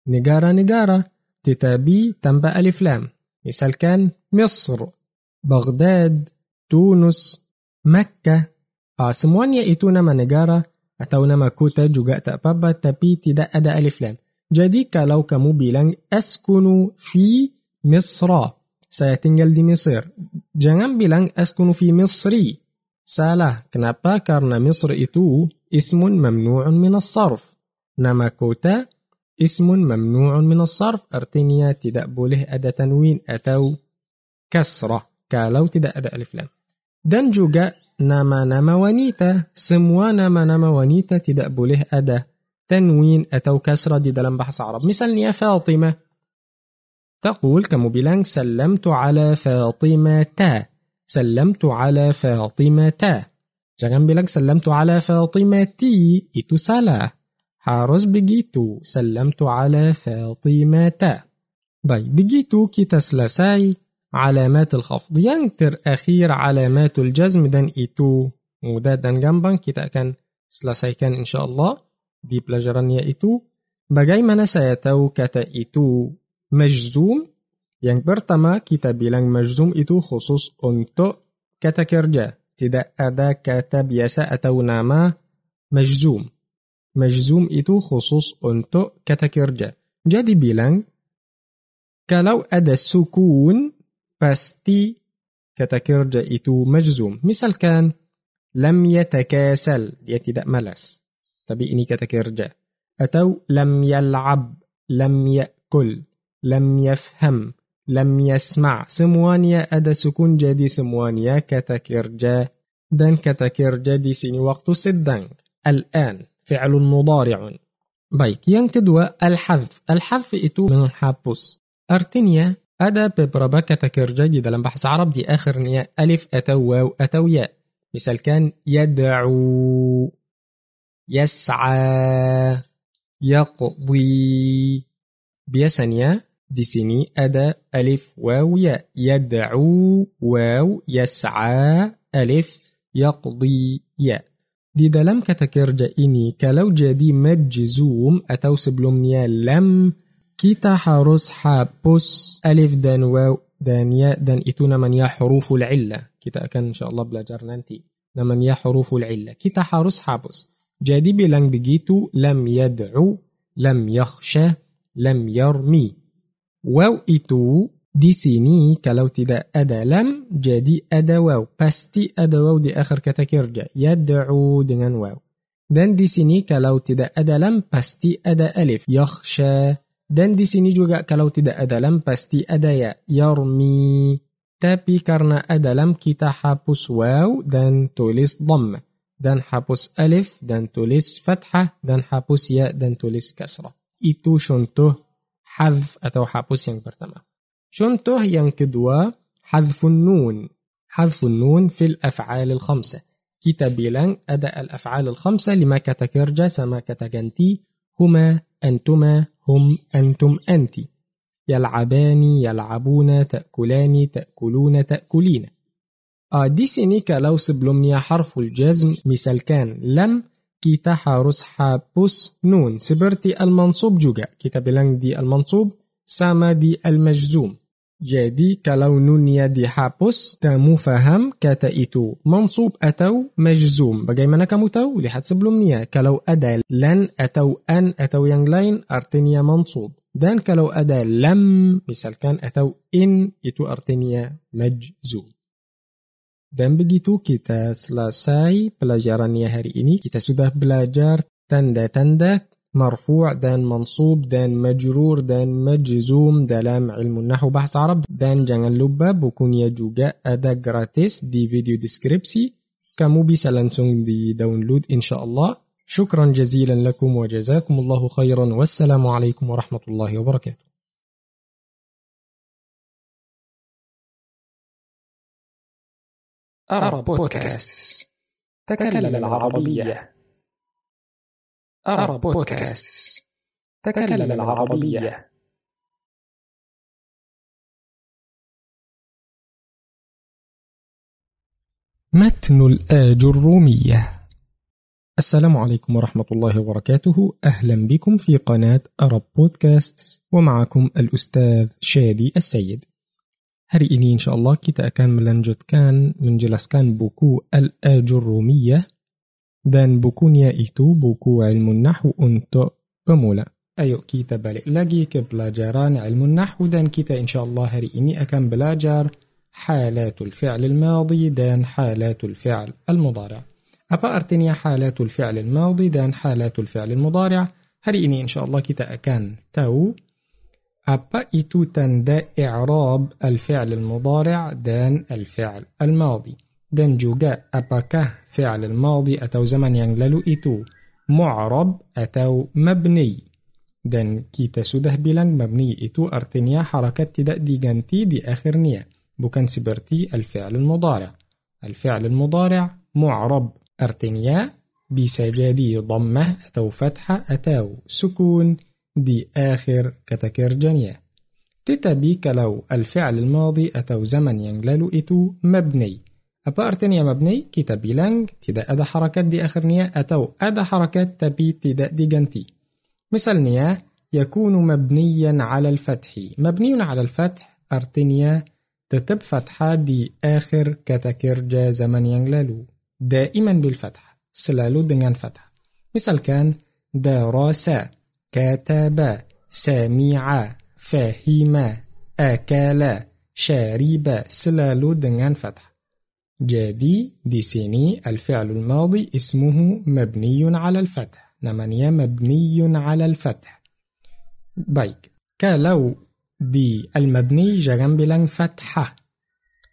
نجارة نجارة تتابي تنبأ ألف لام. مثال كان مصر بغداد تونس مكة. آه، أسموان يأتو نما نجارة أتو نما كوتا جوغا تأبابا تبي تدأ أدا ألف لام. جديك لو كمو بيلان أسكن في مصر. Saya tinggal di Mesir. Jangan bilang askunu fi Misri. Salah. Kenapa? Karena Misr itu ismun mamnu'un min sarf Nama kota ismun mamnu'un min sarf artinya tidak boleh ada tanwin atau kasrah kalau tidak ada alif lam. Dan juga nama-nama wanita, semua nama-nama wanita tidak boleh ada tanwin atau kasrah di dalam bahasa Arab. Misalnya Fatimah تقول bilang سلمت على فاطمة سلمت على فاطمة Jangan bilang سلمت على فاطمتي itu salah. Harus begitu. سلمت على فاطمة. Baik, begitu kita selesai alamat al-khafd. Yang terakhir alamatul jazm dan itu mudah dan gampang kita akan selesaikan insyaAllah di pelajarannya itu. Bagaimana saya tahu kata itu Majzum yang pertama kita bilang majzum itu khusus untuk kata kerja. Tidak ada kata biasa atau nama majzum. Majzum itu khusus untuk kata kerja. Jadi bilang, kalau ada sukun, pasti kata kerja itu majzum. Misalkan, lam yatakasal, dia tidak malas. Tapi ini kata kerja. Atau lam yal'ab, lam ya'kul. لم يفهم لم يسمع. سموانيا أدا سكون جدي سموانيا كتكر جا dan kata kerja di sini waktu sedang الآن فعل مضارع. baik. yang kedua الحذف. الحذف itu menghapus artinya ada beberapa kata kerja di dalam bahasa Arab di akhirnya ألف atau واو atau يا misalkan يدعو. يسعى. يقضي. biasanya di sini ada ألف واو يا يدعو واو يسعى ألف يقضي يا di dalam kata kerja ini kalau jadi مجزوم atau sebelumnya لم. kita harus hapus ألف dan واو dan يا dan itu namanya حروف العلة. kita akan إن شاء الله belajar nanti namanya حروف العلة. kita harus hapus jadi bilang begitu لم يدعو لم يخشى لم يرمي. واو itu di sini kalau tidak ada لم jadi ada واو. Pasti ada واو di akhir kata kerja. يدعو dengan واو. Dan di sini kalau tidak ada lam pasti ada alif. Yakhsha. Dan di sini juga kalau tidak ada lam pasti ada ya. Yarmi. Tapi karena ada lam kita hapus waw dan tulis dhammah. Dan hapus alif dan tulis fathah dan hapus ya dan tulis kasrah. Itu contoh حذف أو حابوس ين برتما شنته ينكدوا حذف النون. حذف النون في الأفعال الخمسة. كتاب لن أداء الأفعال الخمسة لما كتكرجا سما كتجنتي هما أنتما هم أنتم أنت يلعبان يلعبون تأكلان تأكلون تأكلين. آه دي سينيكا لو سبلومنيا حرف الجزم مثال كان لم kita harus hapus nun seperti al-mansub juga. Kita bilang di al-mansub sama di al-majzum. Jadi kalau nunnya dihapus, kamu faham kata itu mansub atau majzum. Bagaimana kamu tahu? Lihat sebelumnya. Kalau ada lan atau an atau yang lain, artinya mansub. Dan kalau ada lam, misalkan atau in, itu artinya majzum. Dan begitu kita selesai pelajarannya hari ini, kita sudah belajar tanda-tanda مرفوع dan منصوب dan majrur dan majzum dalam ilmu nahu bahasa Arab dan jangan lupa bukunya juga ada gratis di video deskripsi kamu bisa langsung di download insyaallah شكرا جزيلا لكم وجزاكم الله خيرا والسلام عليكم ورحمة الله وبركاته أرى بودكاست تكلم العربية. أرى بودكاست تكلم العربية. متن الآج الرومية. السلام عليكم ورحمة الله وبركاته. أهلا بكم في قناة أرب بودكاست ومعكم الأستاذ شادي السيد. Hari ini insya Allah kita akan melanjutkan menjelaskan buku Al-Ajur Rumiyah dan bukunya itu buku ilmu nahu untuk pemula. Ayo kita balik lagi ke pelajaran ilmu nahu dan kita insya Allah hari ini akan belajar حالة الفعل الماضي dan حالة الفعل المضارع. Apa artinya حالة الفعل الماضي dan حالة الفعل المضارع? Hari ini insya Allah kita akan tahu apa tanda إعراب الفعل المضارع؟ dan الفعل الماضي. dan juga apakah فعل الماضي atau zaman yang lalu itu. معرب atau مبني. dan kita sudah bilang مبني itu artinya حركة tidak diganti di akhirnya Bukan seperti الفعل المضارع. الفعل المضارع معرب. artinya bisa jadi ضمه atau فتحة atau سكون. di akhir kata kerjanya tetapi kalau الفعل الماضي atau zaman yang lalu itu مبني. apa artinya مبني kita bilang tidak ada حركات di akhirnya atau ada حركات tapi tidak diganti. misalnya يكون مبنيا على الفتح. مبني على الفتح artinya تتب فتحة دي آخر كتكرجا زمن ينجلالو دائما بالفتح سلالو دنان فتح. مثال كان دراسة كتب سمع فهم أكل شرب سلالو دنان فتح. jadi دي سيني الفعل الماضي اسمه مبني على الفتح. نمانيا مبني على الفتح. baik kalau di المبني jangan bilang فتحه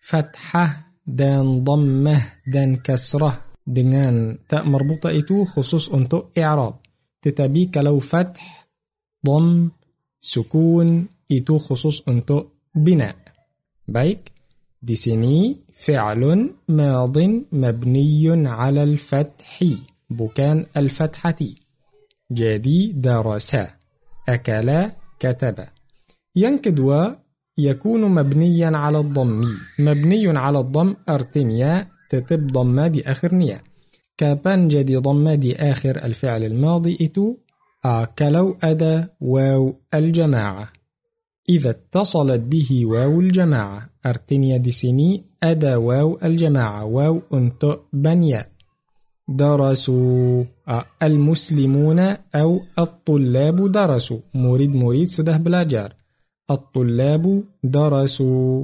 فتحه dan ضمه dan كسره. dengan تاء مربوطة itu khusus untuk إعراب. tetapi kalau فتح ضم سكون itu khusus untuk بناء baik di sini فعل ماض مبني على الفتح bukan الفتحة jadi درس أكل كتب yang kedua يكون مبنيا على الضم مبني على الضم artinya tetap ضم di akhirnya kapan jadi ضمة di akhir الفعل الماضي itu. Kalau ada واو الجماعة. إذا اتصلت به واو الجماعة. Artinya di sini ada واو الجماعة. واو untuk banyak. درسوا. المسلمون أو الطلاب درسوا. مريد مريد سده بلاجار الطلاب درسوا.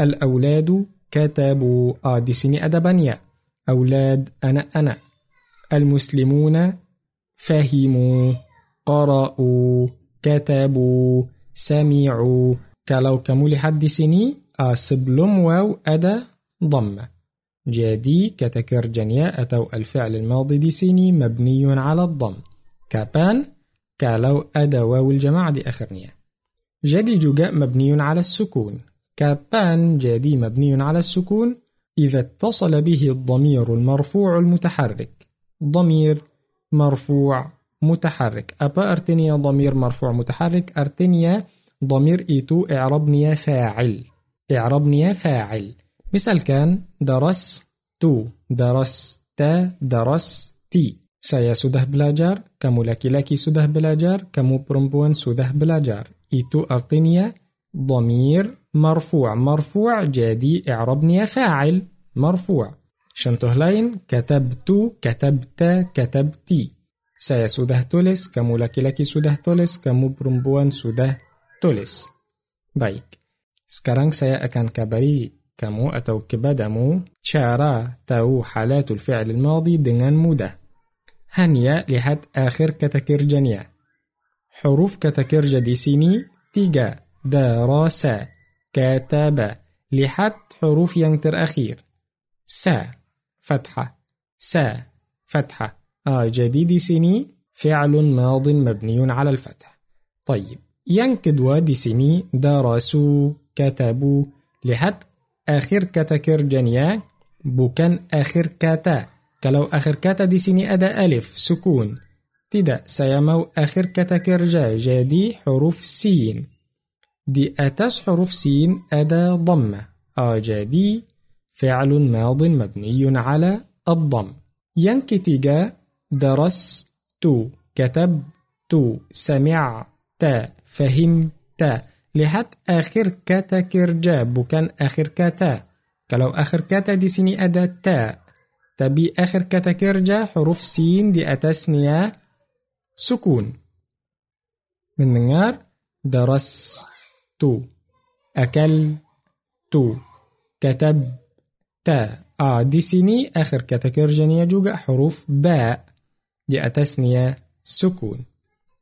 الأولاد كتبوا. دي سيني أدا بنيا. أولاد أنا أنا. المسلمون فهموا قرأوا كتبوا سمعوا. كلو كمو لحد سني أسبلم واو أدا ضم. جادي كتكر جنيا أتو الفعل الماضي دي سني مبني على الضم. كابان كلو أدا واو الجماعة دي أخرنيا. جادي جوجاء مبني على السكون. كابان جادي مبني على السكون. إذا اتصل به الضمير المرفوع المتحرك. ضمير مرفوع متحرك. أبا أرتنيا ضمير مرفوع متحرك. أرتنيا ضمير itu. إعراب nya فاعل. إعراب nya فاعل. مثال كان درس تو. درس تا درس تي Saya sudah belajar, kamu laki-laki sudah belajar, kamu perempuan sudah belajar. Itu artinya ضمير مرفوع. مرفوع jadi إعراب nya فاعل. مرفوع. Contoh lain كتبت كتبت كتبتي Saya sudah tulis laki sudah tulis kamu perempuan sudah tulis baik. Sekarang saya akan beri kamu atau kepadamu. Cara tahu حالات الفعل الماضي dengan mudah. Hanya lihat akhir kata kerjanya. Huruf kata kerja di sini tiga درس كتب lihat huruf yang akhir. س فتحة. س فتحة. آه jadi di sini فعل ماض مبني على الفتح. طيب yang dua di sini درسوا كتبوا. لحد آخر كتكر جنيا بوكان آخر كتا. كلو آخر كتا دي سني أدا ألف. سكون. Tidak semua akhir kata kerja jadi huruf سين. Di atas huruf سين ada ضمة Ah jadi فعل ماض مبني على الضم. ينكي تيجا درس تو. كتب تو. سمع تا. فهم تا. Lihat akhir kata kerja bukan akhir kata. Kalau akhir kata di sini ada تا. Tapi akhir kata kerja huruf سين di atasnya سكون. من نجار درست. أكلت كتبت ah di sini akhir kata kerjanya juga. Huruf باء. Di atasnya سكون.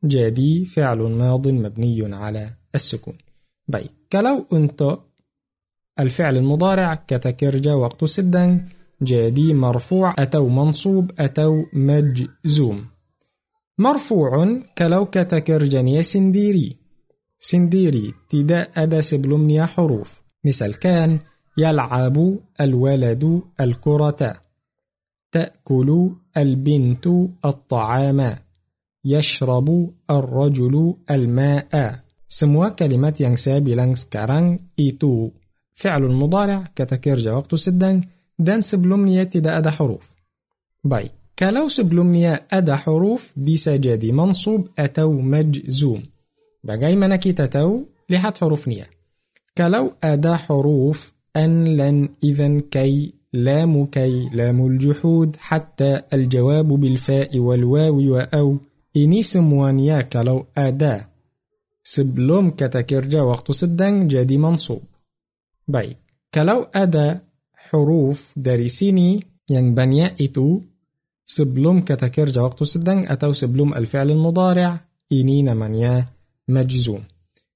Jadi فعل ماض مبني على السكون. Baik. Kalau untuk. الفعل المضارع. Kata kerja waktu sedang jadi مرفوع. Atau منصوب. Atau مجزوم. مرفوع. Kalau kata kerjanya sendiri. Sendiri tidak ada sebelumnya huruf misalkan يلعب الولد الكرة تأكل البنت الطعام يشرب الرجل الماء سموا كلمات yang saya bilang sekarang itu فعل المضارع kata kerja waktu sedang dan sebelumnya tidak ada huruf Baik kalau sebelumnya ada huruf bisa jadi منصوب atau مجزوم bagaimana kita tahu lihat hurufnya. Kalau ada huruf أن لن إذن كي لام كي لام الجحود حتى الجواب بالفاء والواو وأو. Ini semuanya kalau ada. Sebelum kata kerja waktu sedang jadi منصوب. Baik. كلو أدا حروف دارسيني ينبنيا إتو. سبلوم كتكرجا وقت سدن أتو سبلوم الفعل المضارع. إني نمانيا majzum.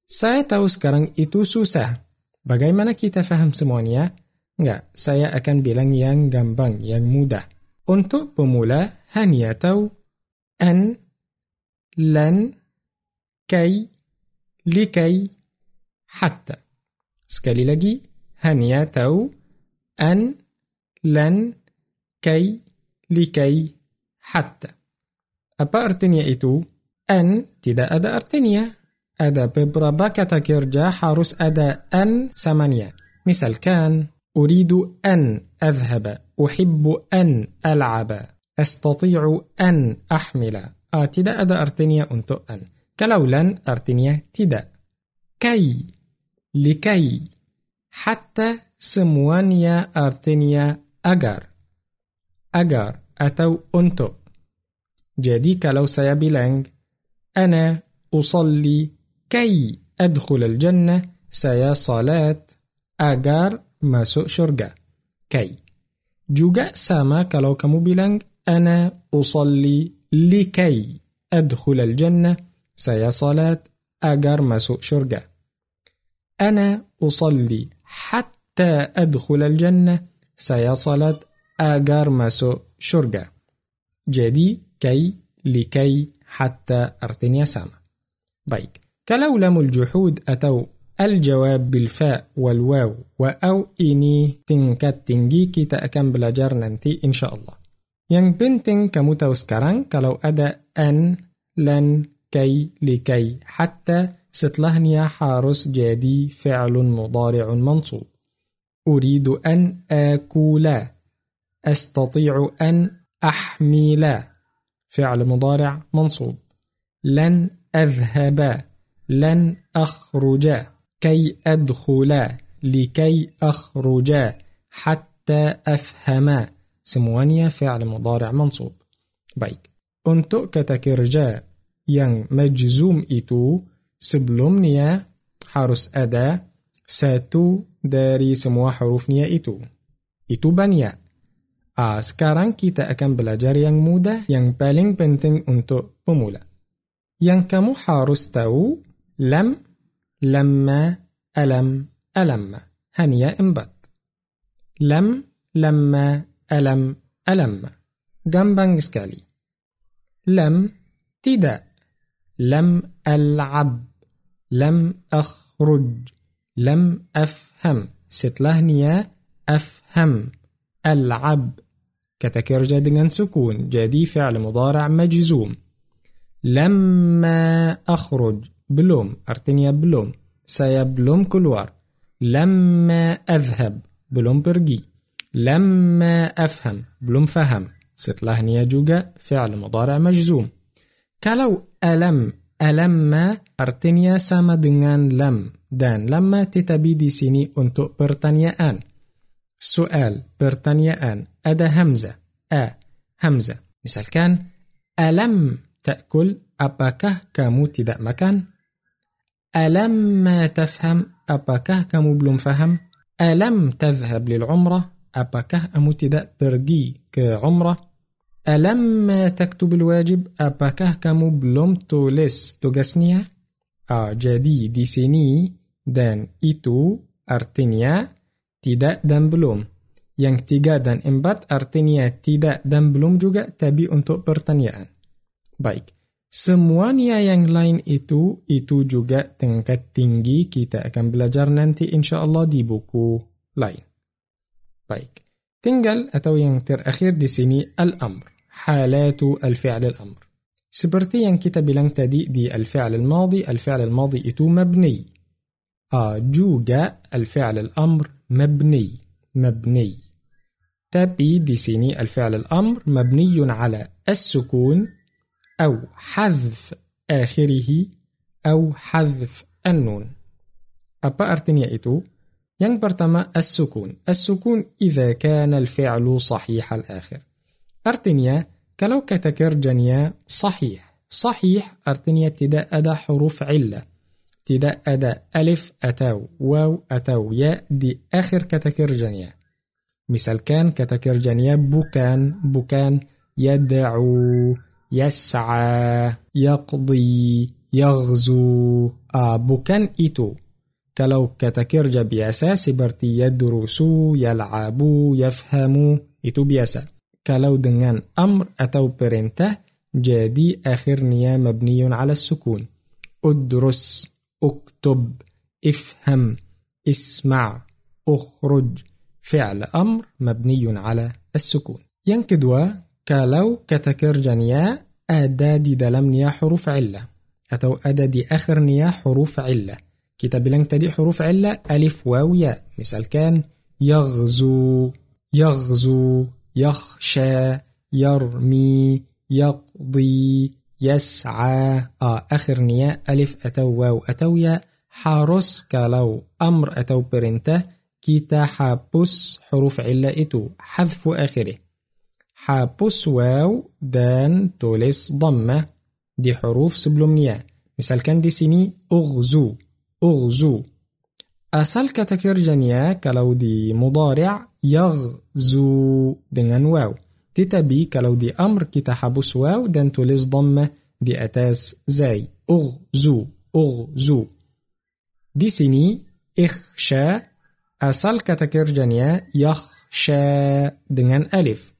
Saya tahu sekarang itu susah. Bagaimana kita faham semuanya? Enggak, saya akan bilang yang gampang, yang mudah. Untuk pemula, hanya tahu an, lan, kai, likai, hatta. Sekali lagi, hanya tahu an, lan, kai, likai, hatta. Apa artinya itu? An tidak ada artinya. Ada beberapa kata kerja harus ada an samanya. Misalkan, أريد أن أذهب أحب أن ألعب أستطيع أن أحمل ah, tidak ada artinya untuk an. Kalau lan artinya tidak. Kai, likai, hatta semuanya artinya agar. Agar atau untuk. Jadi kalau saya bilang Ana usalli kay adkhul al-jannah saya salat agar masuk surga. Kay. Juga sama kalau kamu bilang Ana usalli likay adkhul al-jannah saya salat agar masuk surga. Ana usalli hatta حتى أدخل الجنة saya salat agar masuk surga. Jadi كي لكي حتى artinya sama. Baik. كلولم الجحود أتوا. الجواب بالفاء والواو. وأو إني تنكت تنجيكي تأكم بلا ننتي إن شاء الله. ين بنتن كموتاوس كران كلو أدا أن لن كي لكي. حتى ستلهنيا حارس جادي فعل مضارع منصوب. أريد أن آكولا. أستطيع أن أحملا فعل مضارع منصوب. لن أذهبا. لن أخرج كي أدخل لكي أخرج حتى أفهم. سموانيا فعل مضارع منصوب. Baik untuk kata kerja yang مجزوم itu sebelumnya harus ada. Satu dari semua hurufnya itu itu banyak. آه sekarang kita akan belajar yang mudah. Yang paling penting untuk pemula. Yang kamu harus tahu. لم لما ألم ألم. هنيا إنبت. لم لما ألم ألم. جامبانج سكالي. لم تدا لم ألعب. لم أخرج. لم أفهم. ستلهنيا أفهم. ألعب. كتكرجة دنان سكون. جدي فعل مضارع مجزوم. لما أخرج. Belum. Artinya belum. Saya belum keluar. Lamma adhab. Belum pergi. Lamma afham. Belum faham. Setelahnya juga fi'al mudara' majzum. Kalau alam, alamma artinya sama dengan lam. Dan lamma tetapi di sini untuk pertanyaan. Soal, pertanyaan. Ada hamzah. A, hamzah. Misalkan, alam ta'kul, apakah kamu tidak makan? ألم تفهم أباكه كمبلوم فهم؟ ألم تذهب للعمرة؟ أباكه أمتدا برجي كعمرة. ألم تكتب الواجب؟ أباكه كمبلوم تولس تجسنيا أ جدي دي سيني دان إتو أرتنيا تدا دان بلوم. yang tiga dan empat artinya tidak dan belum juga tapi untuk pertanyaan. Baik. Semuanya yang lain itu, itu juga tingkat tinggi kita akan belajar nanti insya Allah di buku lain. Baik, tinggal atau yang terakhir di sini al-amr, halatu al-fi'al al-amr. Seperti yang kita bilang tadi di al-fi'al al-madi, al-fi'al al-madi itu mabni. آه juga الفعل الأمر مبني مبني تبي دي سيني الفعل الأمر مبني على السكون أو حذف آخره أو حذف النون Apa artinya itu? Yang pertama السكون السكون إذا كان الفعل صحيح الآخر Artinya kalau kata kerjanya صحيح صحيح artinya tidak ada huruf illah tidak ada alif atau waw atau ya di akhir kata kerjanya. Misalkan kata kerjanya bukan, bukan yad'u, يسعى يقضي يغزو. آه، أبو كان إتو كلو كتكرج بيسا سبرتي يدرسو يلعبو يفهمو. إتو بيسا كلو دنان أمر أتو برنته جادي آخر نيا مبني على السكون. أدرس أكتب إفهم إسمع أخرج. فعل أمر مبني على السكون. ينكدوا kalau kata kerjanya ada di dalamnya huruf illah atau ada di akhirnya huruf illah. Kita bilang tadi huruf illah alif waw ya. Misalkan yaghzu, yaghzu, yakhsha, yarmi, yaqdi, يسعى آه akhirnya alif atau waw atau ya harus kalau amr atau perintah kita hapus huruf illa itu hadfu akhirih حابوس واو دان توليس ضمة. دي حروف سبلومنيا. مثال كان دي سيني. أغزو. أغزو. Asal kata kerjanya kalau di مضارع. يغزو dengan واو. Tetapi kalau di أمر kita hapus واو dan tulis ضمة. Di atas زاي. أغزو. أغزو. Di sini. إخشا. Asal kata kerjanya. يخشا dengan ألف.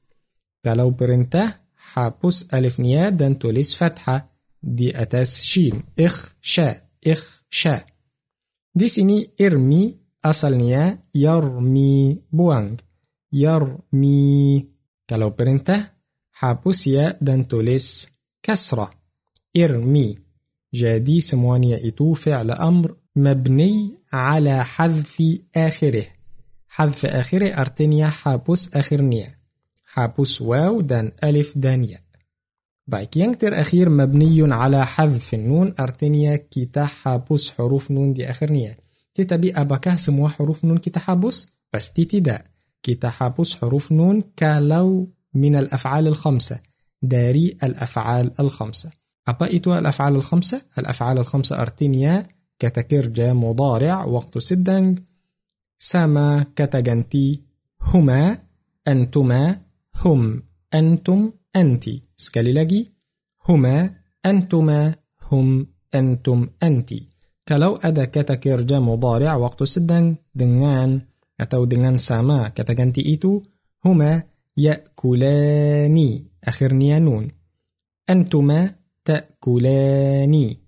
Kalau perintah hapus alifnya dan tulis fathah di atas shin. Ikhsha, ikhsha. Di sini irmi asalnya yarmi buang. Yarmi Kalau perintah, hapus ya dan tulis kasrah. Irmi. Jadi semuanya itu fi'l amr mabni ala hadfi akhirih. Hadfi akhirih artinya hapus akhirnya. Hapus واو dan ألف dan ياء. Baik yang terakhir مبني على حذف النون artinya kita hapus huruf نون di akhirnya tetapi apakah semua huruf نون kita hapus? Pasti tidak. Kita hapus huruf نون kalau من الأفعال الخمسة. داري الأفعال الخمسة. Apa itu الأفعال الخمسة؟ الأفعال الخمسة artinya kata kerja مضارع waktu sedang سما كتجنتي هما أنتما هم أنتم أنت. سكاليلاجي هما أنتما هم أنتم أنت. كالو أدا كتا كيرجا مضارع وقت سدن. دنان أتو دنان ساما. كتا جنتي إيتو. هما يأكلاني. أخر نيانون. أنتما تأكلاني.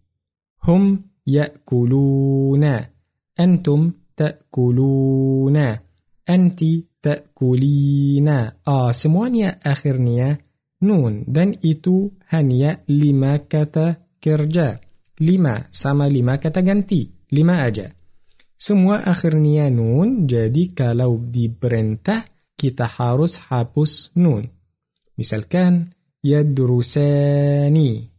هم يأكلونا. أنتم تأكلونا. أنت ta'kulina. Ah, semuanya akhirnya nun dan itu hanya lima kata kerja. Lima sama lima kata ganti. Lima aja. Semua akhirnya nun, jadi kalau diperintah kita harus hapus nun. Misalkan yadrusani.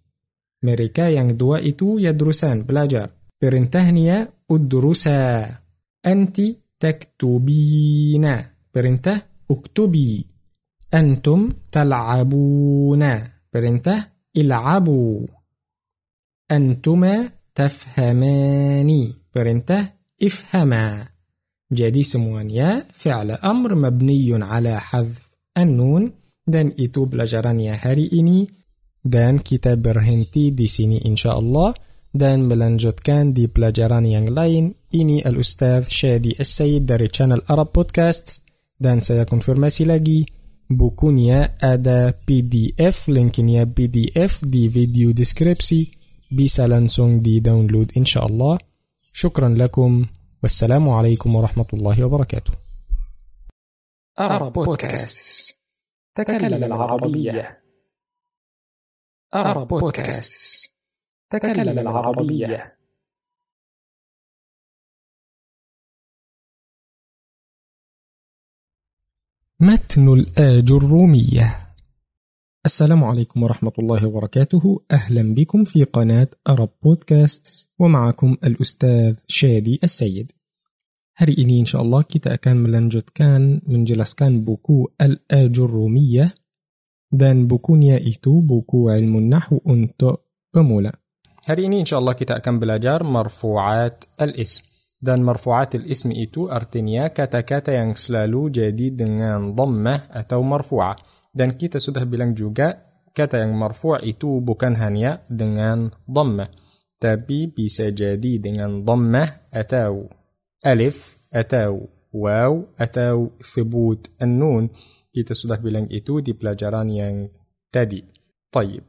Mereka yang dua itu yadrusan, belajar. Perintahnya udrusa. Anti taktubina. برنته اكتبي أنتم تلعبون برنته العبوا أنتما تفهمان برنته افهما جدي سموانيا فعل أمر مبني على حذف النون dan itu pelajarannya hari ini dan kita berhenti di sini إن شاء الله dan lanjutkan di pelajaran yang lain ini الأستاذ شادي السيد dari channel Arab Podcast dan saya konfirmasi lagi bukunya ada PDF, linknya PDF di video deskripsi. Bisa langsung di-download إن شاء الله. شكرا لكم. والسلام عليكم ورحمة الله وبركاته. أرى بودكاست تكلم العربية أرى بودكاست تكلم العربية متن الآج الرومية. السلام عليكم ورحمة الله وبركاته. أهلا بكم في قناة أرب بودكاست ومعكم الأستاذ شادي السيد. هري إني إن شاء الله كي تأكان ملنجت كان من جلس كان بوكو الآج الرومية. دان بوكون يا إيتو بوكو علم النحو أنت بمولا. هري إني إن شاء الله كي تأكان بلاجار مرفوعات الاسم. Dan مرفوعات الاسم itu artinya kata-kata yang selalu jadi dengan ضمة atau مرفوعة. Dan kita sudah bilang juga kata yang مرفوع itu bukan hanya dengan ضمة, tapi bisa jadi dengan dhammah atau alif atau waw atau thubut an-nun. Kita sudah bilang itu di pelajaran yang tadi. Taib.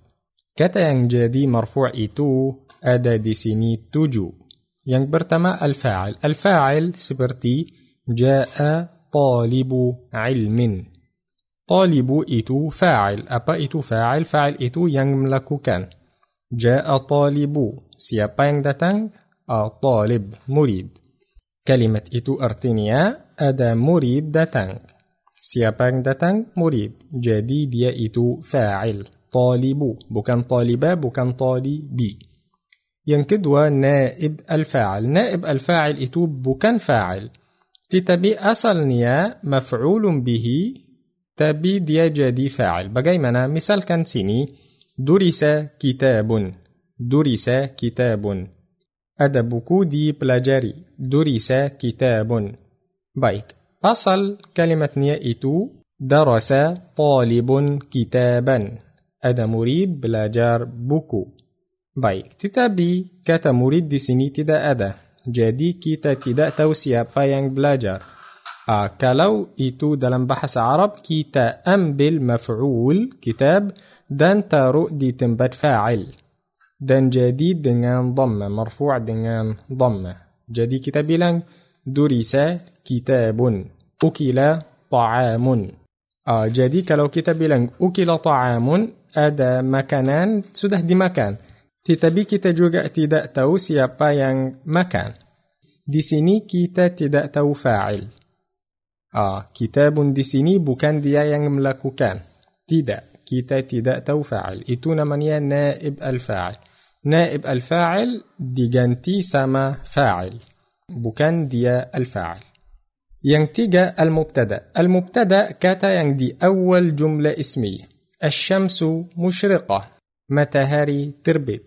Kata yang jadi marfu' itu ada di sini tujuh. ينبرتما الفاعل. الفاعل سبرتي جاء طالب علم. طالب إتو فاعل. أبا إتو فاعل فاعل إتو ينملك كان. جاء طالب. Siapa yang datang? طالب murid. Kalimat itu artinya ada murid datang. Siapa? Murid. Jadi dia itu فاعل. طالب. Bukan طالبا bukan طالبي. Yang kedua نائب الفاعل. نائب الفاعل itu bukan فاعل. Tetapi aslinya مفعول به tapi dia jadi فاعل. Bagaimana? Misalkan sini. درس كتاب. درس كتاب. Ada buku dipelajari. درس كتاب. Tapi asal kalimatnya itu درس طالب كتابا. Ada murid belajar buku. Baik, tetapi kata murid di sini tidak ada. Jadi kita tidak tahu siapa yang belajar. Ah, kalau itu dalam bahasa Arab kita ambil مفعول كتاب dan taruh di tempat fa'il. Dan jadi dengan dhamma, marfu' dengan dhamma. Jadi kita bilang durisa kitabun, ukila ta'amun. Ah, jadi kalau kita bilang ukila ta'amun, ada makanan sudah dimakan. Tetapi kita juga tidak tahu siapa yang makan. Di sini kita tidak tahu fa'il. Ah, kitabun di sini bukan dia yang melakukan. Tidak. kita tidak tahu fa'il. Itu namanya naib al-fa'il. Naib al-fa'il diganti sama fa'il. Bukan dia al-fa'il. Yang tiga al-mubtada. Al-mubtada kata yang di awal jumlah ismiyah. Asyamsu musyriqah. Matahari terbit.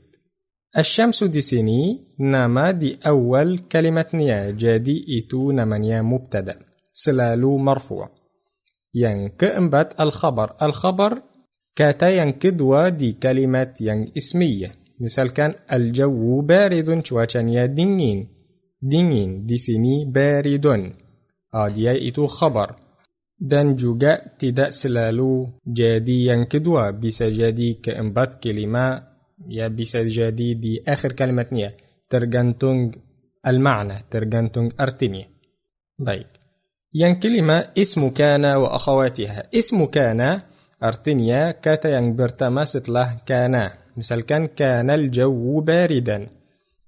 الشمس دي سيني نما دي أول كلمة نيا جادي إتو نمانيا مبتدا Selalu مرفوع. Yang keempat الخبر الخبر kata yang kedua di kalimat yang إسمية. Misalkan الجو بارد cuacanya dingin. Dingin di sini بارد jadi itu خبر. Dan juga tidak selalu jadi yang kedua, bisa jadi keempat kalimat Ya bisa jadi di akhir kalimatnya. Tergantung al-ma'na. Tergantung artinya. Baik. Yang kelima, ismu kana wa akhawatiha. Ismu kana artinya kata yang pertama setelah kana. Misalkan kana al-jawu baridan.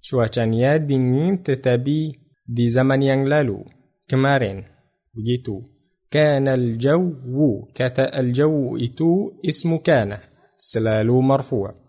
Cuacanya dingin tetapi di zaman yang lalu. Kemarin. Begitu. Kana al-jawu. Kata al-jawu itu ismu kana. Selalu marfu'.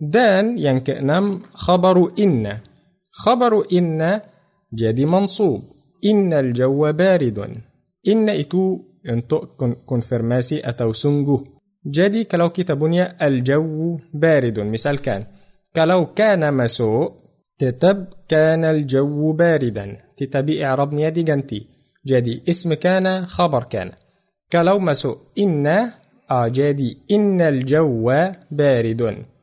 Dan yang keenam, khabaru inna. Khabaru inna jadi mansub. Innal jawwa baridun. Inna itu untuk konfirmasi atau sungguh. Jadi kalau kita punya al-jawu baridun, misalkan kalau kana masuk, tetap kana al-jawu baridan. Tetapi i'rabnya diganti. Jadi ism kana khabar kana. Kalau masuk إن, ah, jadi إن الجو بارد.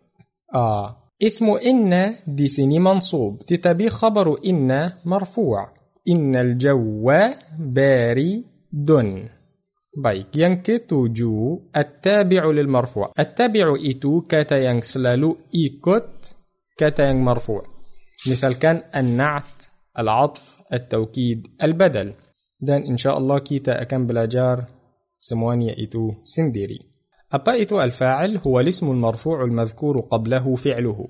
آه. اسم إن di sini منصوب. Tetapi خبر إن مرفوع. إن الجو بارد. Baik, yang ketujuh. التابع للمرفوع. التابع itu kata selalu ikut kata مرفوع misalkan النعت العطف التوكيد البدل. Dan إن شاء الله kita akan belajar semuanya itu sendiri. Apa itu الفاعل هو الاسم المرفوع المذكور قبله فعله.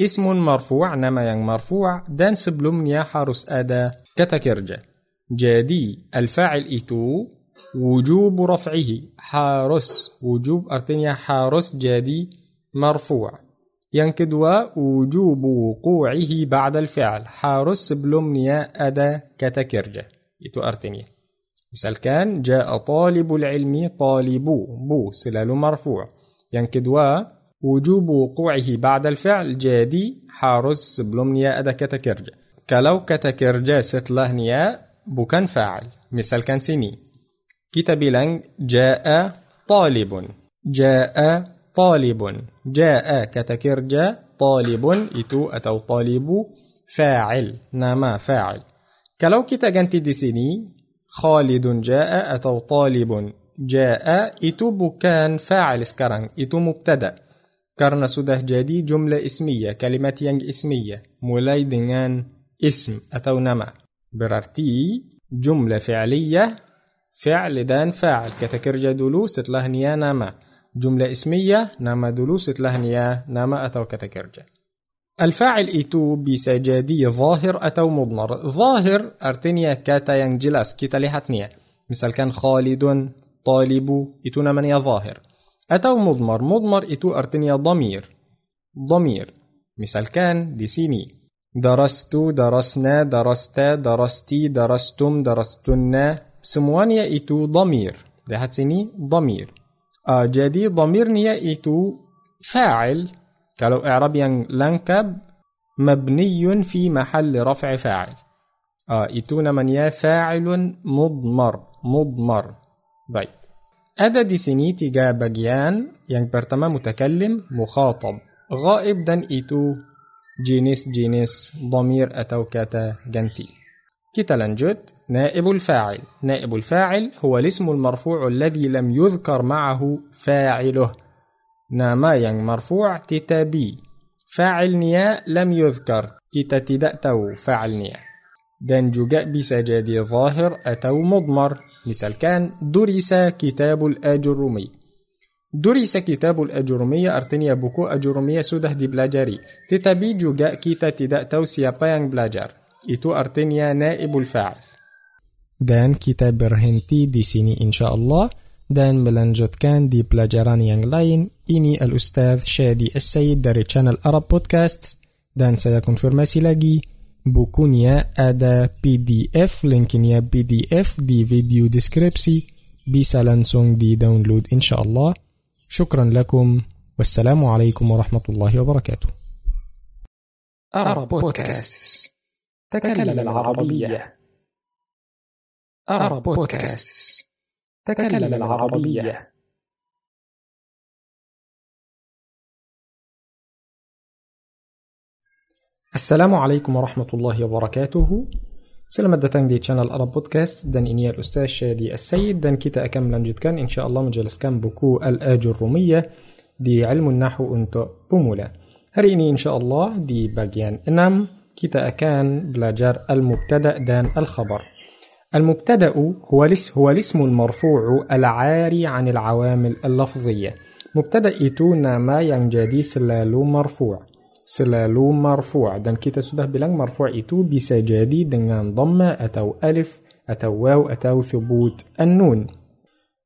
اسم مرفوع nama yang مرفوع dan sebelumnya harus ada kata kerja. Jadi الفاعل itu وجوب رفعه. Harus, وجوب artinya harus jadi مرفوع. Yang kedua وجوب وقوعه بعد الفعل. Harus belumnya ada kata kerja Itu artinya. Misalkan جاء طالب العلم طالب pun selalu مرفوع. Yang kedua وجوب وقوعه بعد الفعل Jadi harus belumnya ada kata kerja. Kalau kata kerja setelahnya bukan فاعل. Misalkan sini. Kita bilang جاء طالب. جاء طالب. جاء kata kerja, طالب itu atau طالب فاعل nama فاعل. Kalau kita ganti di sini خالد جاء atau طالب جاء itu bukan فاعل, sekarang itu مبتدأ. Karena sudah jadi جملة اسمية kalimat yang اسمية. Mulai dengan اسم atau nama. Berarti جملة فعلية فعل dan فاعل. Kata kerja dulu setelah nama. جملة اسمية nama dulu setelah nama atau kata kerja. الفاعل itu bisa jadi ظاهر atau مضمر. ظاهر artinya kata yang jelas kita lihatnya misalkan خالد طالب itu namanya ظاهر. Atau مضمر. مضمر itu artinya ضمير. ضمير. Misalkan di sini درستو درسنا درستا درستي درستم درستنا. Semuanya itu ضمير. Di sini ضمير. Ah jadi ضمير nya itu فاعل. Kalau اعراب yang lengkap مبني في محل رفع فاعل. آه itu namanya فاعل مضمر مضمر. طيب. Ada di sini tiga bagian yang يعني pertama متكلم مخاطب. غائب Dan itu jenis-jenis ضمير atau kata ganti. Kita lanjut نائب الفاعل. نائب الفاعل هو الاسم المرفوع الذي لم يذكر معه فاعله. Nama yang marfu' tetapi fa'ilnya lam yuzkar kita tidak tahu fa'ilnya dan juga bisa jadi zahir atau mudmar misalkan durisa kitabul ajurumi Durisa kitabul ajurumiyah artinya buku ajurumiyah sudah dipelajari. Tetapi juga kita tidak tahu siapa yang belajar. Itu artinya naibul fa'al. Dan kita berhenti di sini insya Allah. Dan kita lanjutkan di pelajaran yang lain. Ini الأستاذ شادي السيد dari channel Arab Podcast. Dan saya konfirmasi lagi bukunya ada PDF, link-nya PDF di video deskripsi, bisa langsung di-download إن شاء الله شكرا لكم والسلام عليكم ورحمة الله وبركاته Arab Podcast تكلم العربية Arab Podcast تكلم العربية. السلام عليكم ورحمة الله وبركاته. Selamat datang di channel Arab Podcast. Dan ini الأستاذ شادي السيد Dan kita akan melanjutkan إن شاء الله menjelaskan buku الآجرومية di علم النحو untuk pemula. Hari ini إن شاء الله di bagian enam Kita akan belajar المبتدأ dan الخبر. المبتدأ هو هو الاسم المرفوع العاري عن العوامل اللفظية. مبتدأ itu nama yang jadi selalu مرفوع. selalu مرفوع. dan kita sudah bilang مرفوع itu bisa jadi dengan ضمة atau ألف atau واو atau ثبوت النون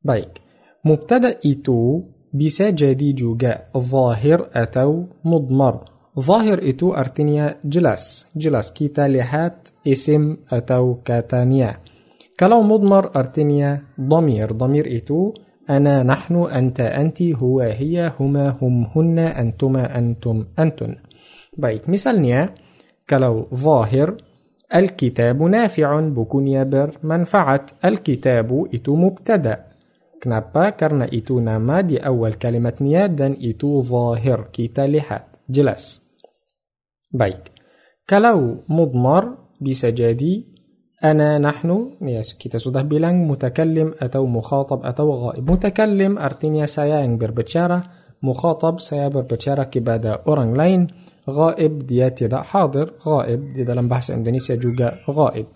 baik مبتدأ itu bisa jadi juga ظاهر atau مضمر ظاهر itu artinya jelas jelas kita lihat اسم atau katanya كلام مضمر artinya ضمير ضمير itu أنا نحن أنت أنت هو هي هما هم هن أنتما أنتم أنتن. Baik misalnya kalau ظاهر. الكتاب نافع bukunya bermanfaat الكتاب ia itu مبتدأ. kenapa karena ia itu nama. di awal kalimatnya dan itu ia ظاهر. kita lihat jelas. Baik kalau مضمر. bisa jadi. أنا نحن yang kita sudah bilang متكلم atau مخاطب atau غائب. متكلم artinya saya yang berbicara مخاطب saya berbicara kepada orang lain غائب dia tidak حاضر. غائب di dalam bahasa Indonesia juga gaib.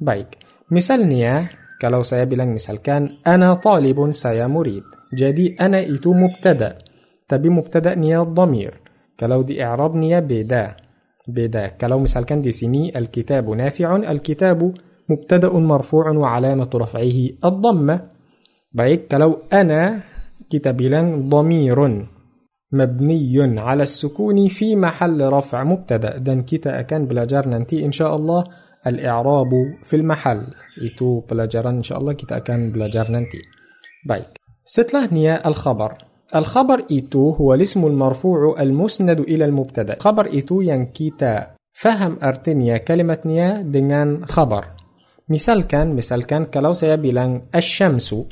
baik. misalnya kalau saya bilang misalkan أنا طالب saya murid. jadi أنا itu مبتدأ. tapi مبتدأ nya الضمير. kalau di إعراب nya beda. beda kalau misalkan di sini الكتاب نافع الكتاب مبتدأ مرفوع وعلامة رفعه الضمة. baik kalau أنا kita bilang ضمير مبني على السكون في محل رفع مبتدأ. dan kita akan belajar nanti إن شاء الله. الإعراب في المحل. إيتو بلا جار إن شاء الله kita akan belajar nanti. بايك ستلهنيا الخبر. الخبر itu هو الاسم المرفوع المسند إلى المبتدأ خبر itu yang kita faham artinya kalimatnya dengan khabar misalkan misalkan kalau saya bilang asyamsu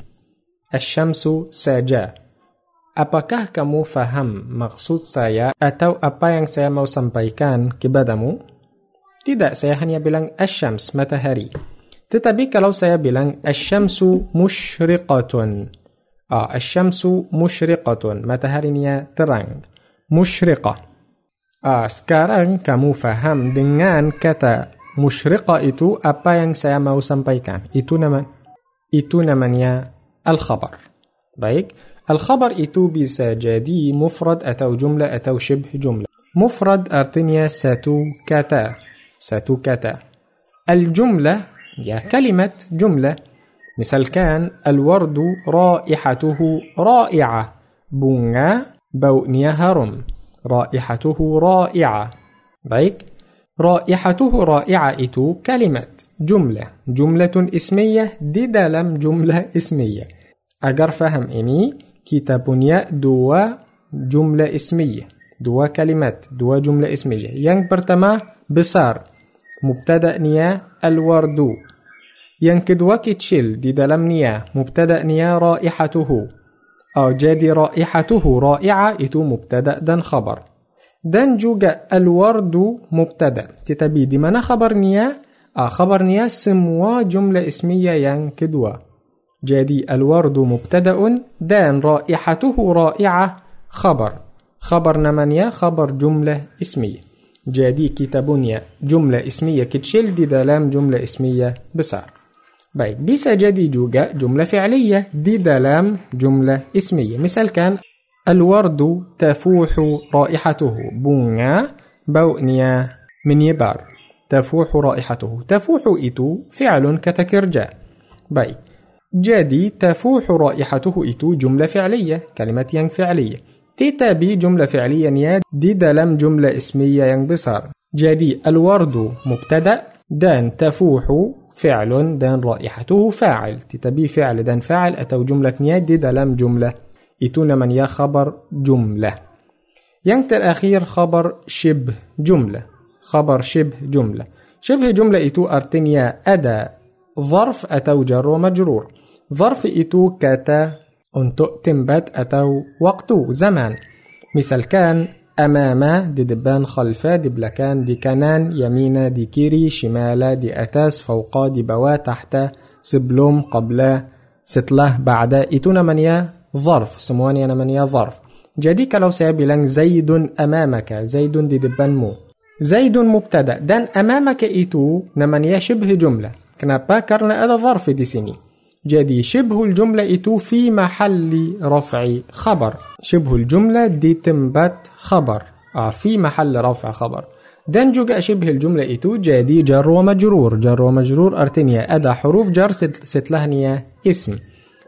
asyamsu saja apakah kamu faham maksud saya atau apa yang saya mau sampaikan kepadamu tidak saya hanya bilang asyams matahari tetapi kalau saya bilang الشمس مشرقة آه، الشمس مشرقة. mataharinya terang مشرقة. آه، sekarang kamu paham dengan kata. مشرقة itu apa yang saya mau sampaikan itu namanya itu namanya الخبر. baik؟ الخبر itu bisa jadi. مفرد atau جملة atau شبه جملة. مفرد artinya satu kata satu kata الجملة ya kalimat جملة. misalkan الورد رائحته رائعة bunga baunya harum رائحته رائعة baik رائحته رائعة itu kalimat جملة جملة اسمية di dalam جملة اسمية agar paham ini kita ada dua جملة اسمية dua kalimat dua جملة اسمية yang pertama besar مبتدأ nya الورد yang kedua kecil di dalamnya مبتدأ nya رائحته. oh jadi رائحته رائعة itu مبتدأ dan خبر. dan juga الورد مبتدأ. tetapi di mana خبر nya؟ ah خبر nya semua جملة اسمية yang kedua. jadi الورد مبتدأ dan رائحته رائعة خبر. خبر نمانيا خبر جملة اسمية. جادي كتابونيا جملة اسمية كتشيل دي دلام جملة اسمية بسار. Baik, bisa jadi juga jumlah fi'liyah di dalam jumlah ismiyah. Misalkan Al-wardu tafuhu raihatuhu. Bunga baunya menyebar. Tafuhu raihatuhu. Tafuhu itu fi'lun kata kerja. Jadi تفوح رائحته itu جملة فعلية كلمة yang فعلية tetapi جملة فعلية di dalam جملة اسمية yang besar jadi الورد مبتدأ dan تفوح فعل دان رائحته فاعل. تتبي فعل دان فاعل. أتو جملة نياد دي دلم جملة. إتون من يا خبر جملة. ينكت الأخير خبر شبه جملة. خبر شبه جملة. شبه جملة itu artinya ada. ظرف atau جر ومجرور ظرف itu kata. untuk tempat atau waktu. زمان. misalkan أماما di depan خلفا di belakang di kanan يمينا di kiri شمالا di atas فوقا di bawah تحت sebelum قبلا setelah بعد itu namanya ظرف semuanya ظرف. jadi kalau saya bilang زيد أمامك زيد di depanmu. زيد مبتدأ. dan أمامك itu namanya شبه جملة. kenapa karena هذا ظرف di sini jadi شبه الجملة itu في محل رفع خبر. شبه الجملة di tempat خبر. آه في محل رفع خبر. dan juga شبه الجملة itu jadi جر ومجرور جر ومجرور artinya ada حروف جر setelahnya اسم.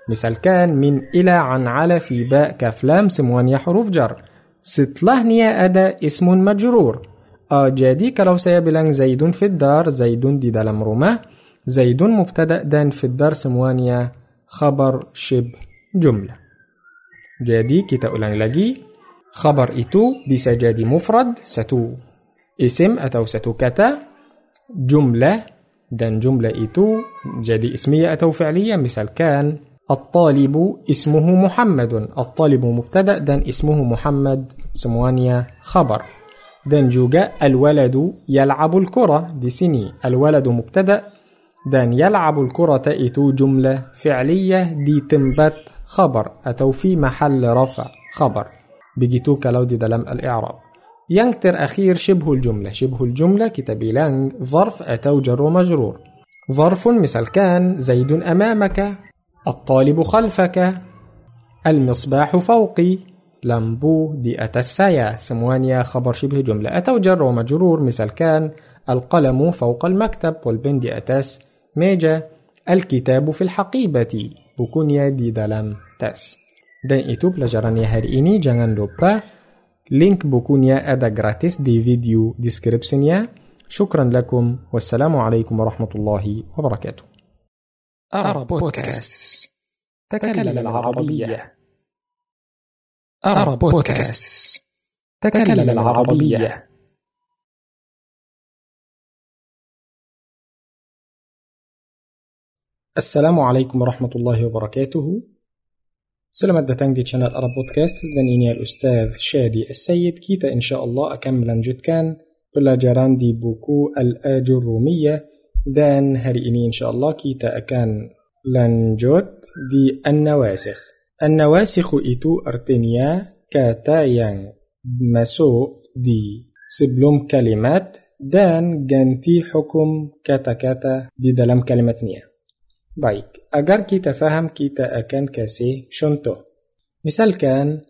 misalkan من إلى عن على في باء كفلام سموانيا حروف جر. setelahnya ada اسم مجرور. آه jadi kalau saya bilang زيد في الدار زيد di dalam rumah زيد مبتدأ dan في الدار semuanya خبر شبه جملة. jadi kita ulang lagi خبر itu bisa jadi مفرد satu اسم atau satu kata جملة dan جملة itu jadi اسمية atau فعلية misalkan الطالب اسمه محمد الطالب مبتدأ dan اسمه محمد semuanya خبر dan juga الولد يلعب الكرة di sini الولد مبتدأ dan يلعب الكرة itu جملة فعلية di tempat خبر. atau في محل رفع خبر. begitu kalau di dalam الإعراب. yang terakhir شبه الجملة. شبه الجملة kita bilang ظرف atau جر مجرور. ظرف misalkan. زيد أمامك. الطالب خلفك. المصباح فوقي. lampu di atas saya. semuanya خبر شبه جملة. atau جر ومجرور misalkan. القلم فوق المكتب. pulpen di atas. atas meja الكتاب في الحقيبة. bukunya di dalam tas. dan itu pelajaran hari ini jangan lupa. link bukunya ada gratis di video deskripsinya شكرا لكم. والسلام عليكم ورحمة الله وبركاته. Arab Podcast. تكلم العربية. Arab Podcast. تكلم العربية. السلام عليكم ورحمة الله وبركاته. Selamat datang di channel Arab Podcast dan ini الأستاذ شادي السيد. Kita إن شاء الله akan melanjutkan. Belajaran di buku الآجرومية dan hari ini إن شاء الله. Kita akan lanjut di النواسخ. النواسخ itu artinya kata yang masuk di sebelum kalimat. Dan ganti حكم kata-kata di dalam kalimatnya Baik, agar kita faham kita akan kasih contoh. Misalkan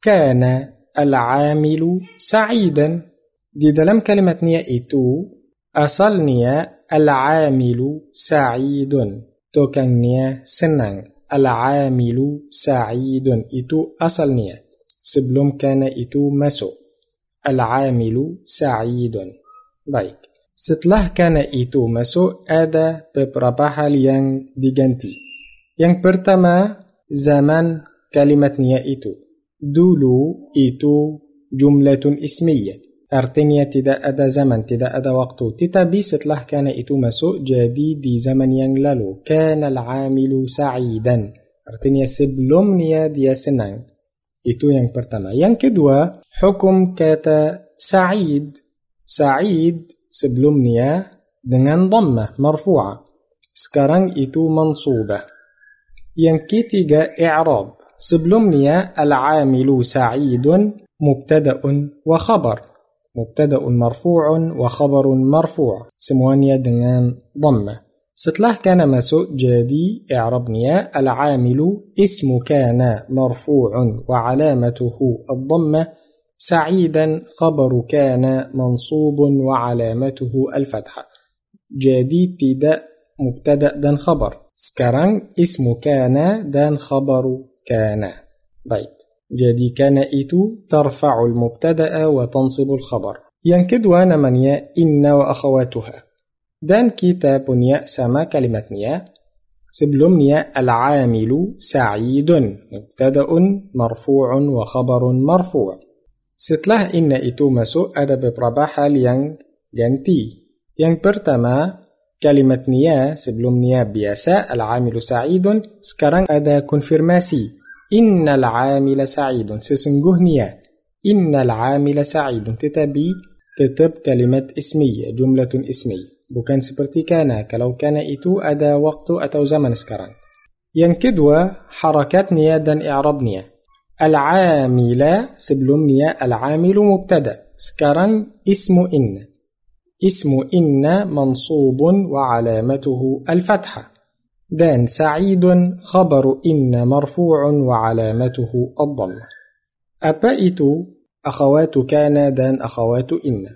kana al-amilu sa'idan. Di dalam kalimat niya itu asalnya al-amilu sa'idun. Tukang niya senang. Al-amilu sa'idun itu asalnya. Sebelum kana itu masuk. Al-amilu sa'idun. Baik. Setelah kana itu masuk ada beberapa hal yang diganti. Yang pertama, zaman kalimatnya itu. Dulu itu jumlatun ismiyah. Artinya tidak ada zaman, tidak ada waktu. Tetapi setelah kana itu masuk jadi di zaman yang lalu. Kana al-amilu sa'idan. Artinya sebelumnya dia senang. Itu yang pertama. Yang kedua, hukum kata sa'id. Sa'id sebelumnya dengan dhammah marfu'ah. Sekarang itu mansubah. Yang ketiga i'rab. Sebelumnya al-amilu sa'idun mubtada'un wa khabar. Mubtada'un marfu'un wa khabarun marfu'. Semuanya dengan dhammah. Setelah kana masuk jadi al-amilu ismu kana marfu'un wa alamatuhu ad-dhammah سعيدا خبر كان منصوب وعلامته الفتحة. جديد د مبتدأ دان خبر. سكران اسم كان دان خبر كان. طيب. جدي كان إتو ترفع المبتدأ وتنصب الخبر. ينكد أنا من يا إن وأخواتها. دان كتاب يا سما كلمة يا سبلوم يا العامل سعيد. مبتدأ مرفوع وخبر مرفوع. Setelah inna itu masuk ada beberapa hal yang ganti. Yang pertama Kalimat nia sebelum nia biasa al-amilu sa'idun sekarang ada konfirmasi. Innal amila sa'idun sesungguhnya innal amila sa'idun tetapi tetap kalimat ismiyah jumlatun ismiyah bukan seperti kana kalau kana itu ada waktu atau zaman sekarang. Yang kedua harakat nia dan i'rab nia العامل سيب لومنيا العامل مبتدأ. سكرن اسم إن. اسم إن منصوب وعلامته الفتحة. دان سعيد خبر إن مرفوع وعلامته الضمة أبائت أخوات كان دان أخوات إن.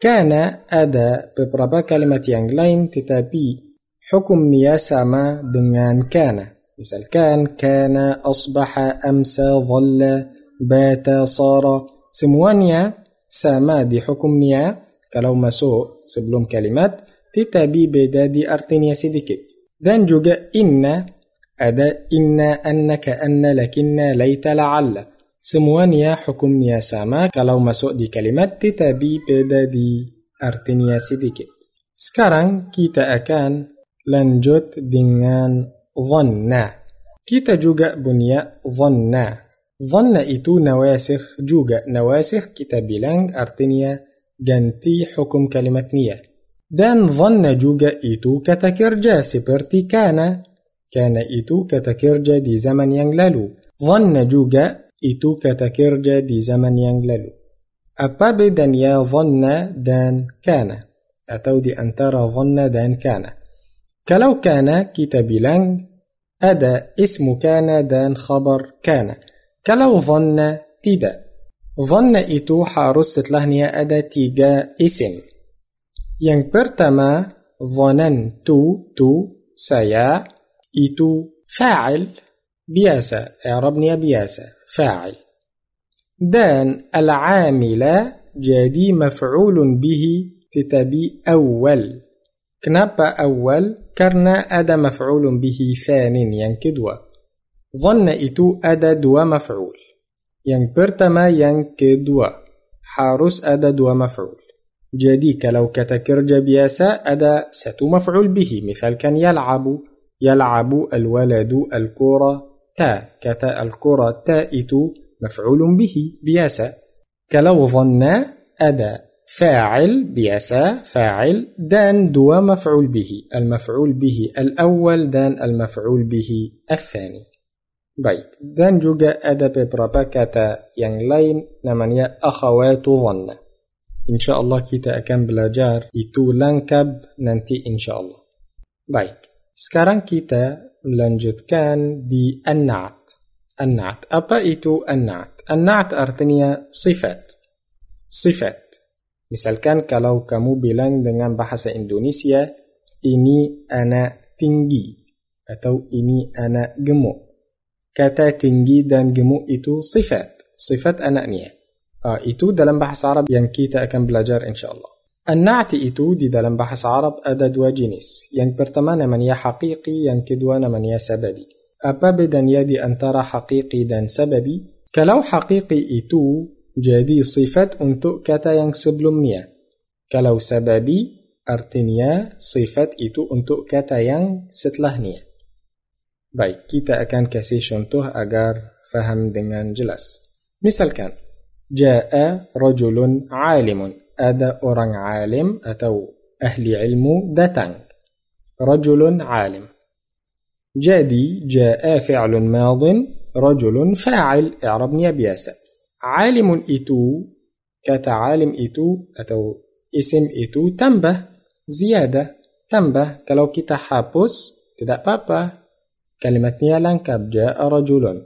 كان أدا ببربا كلمة ينجلين تتابي حكم nya sama dengan كان. Misal كان كان أصبح أمسى ظل بات صار. Semuanya sama di حكم nya kalau masuk sebelum kalimat. Tetapi beda di artinya sedikit. Dan juga إن ada إن أن كأن لكن ليت لعل. Semuanya حكم nya sama kalau masuk di kalimat. Tetapi beda di artinya sedikit sekarang kita akan lanjut dengan ظن kita juga punya ظن ظن itu نواسخ juga نواسخ kita bilang artinya ganti حكم kalimatnya dan ظن juga itu kata kerja seperti كان كان itu kata kerja di zaman yang lalu ظن juga itu kata kerja di zaman yang lalu أبابي دانيا ظن دان كان أتودي أن ترى ظن دان كان كلو كان كتابيلان أدا اسم كان دان خبر كان كلو ظن تدا ظن إتو حارسة لهنيا أدا تيجا اسم ينبرتما ظنن تو تو سيا إتو فاعل بياسة إعربني بياسة فاعل دان العامل جادي مفعول به تتبي أول كنابا أول ذكرنا أدا مفعول به فان ينكدوا. ظن إتو أدا دو مفعول. ينكبرتما ينكدوا. حارس أدا دو مفعول. جديك لو كتكرج بياسا أدا ستو مفعول به. مثل كان يلعب. يلعب الولد الكرة. تا كتا الكرة تائت مفعول به. بياسا كلو ظن أدا فاعل بيسا فاعل دان دو مفعول به. المفعول به الأول دان المفعول به الثاني. بيت دان جوجا أدا ببرابكة ينلين نمانيا أخوات ظن. إن شاء الله كيتا أكم بلا جار. إتو لنكب ننتي إن شاء الله. بيت سكران كيتا لنجد كان دي النعت. النعت. أبا إتو النعت. النعت أرتنيا صفات. صفات. Misalkan kalau kamu bilang dengan bahasa Indonesia, ini anak tinggi atau ini anak gemuk kata tinggi dan gemuk itu sifat, sifat anaknya. Uh, itu dalam bahasa Arab yang kita akan belajar insyaAllah. An-na'ti itu di dalam bahasa Arab ada dua jenis. Yang pertama namanya haqiqi, yang kedua namanya sababi. Apa bedanya di antara haqiqi dan sababi? Kalau haqiqi itu jadi sifat untuk kata yang sebelumnya. Kalau sababi artinya sifat itu untuk kata yang setelahnya. Baik, kita akan kasih contoh agar faham dengan jelas. Misalkan, Ja'a rajulun alimun. Ada orang alim atau ahli ilmu datang. Rajulun alim. Jadi, Ja'a fi'lun madin, rajulun fa'il. I'rabnya biasa. Alimun itu, kata alim itu atau isim itu tambah, ziyadah, tambah. Kalau kita hapus, tidak apa-apa, Kalimatnya lengkap ja'a rajulun.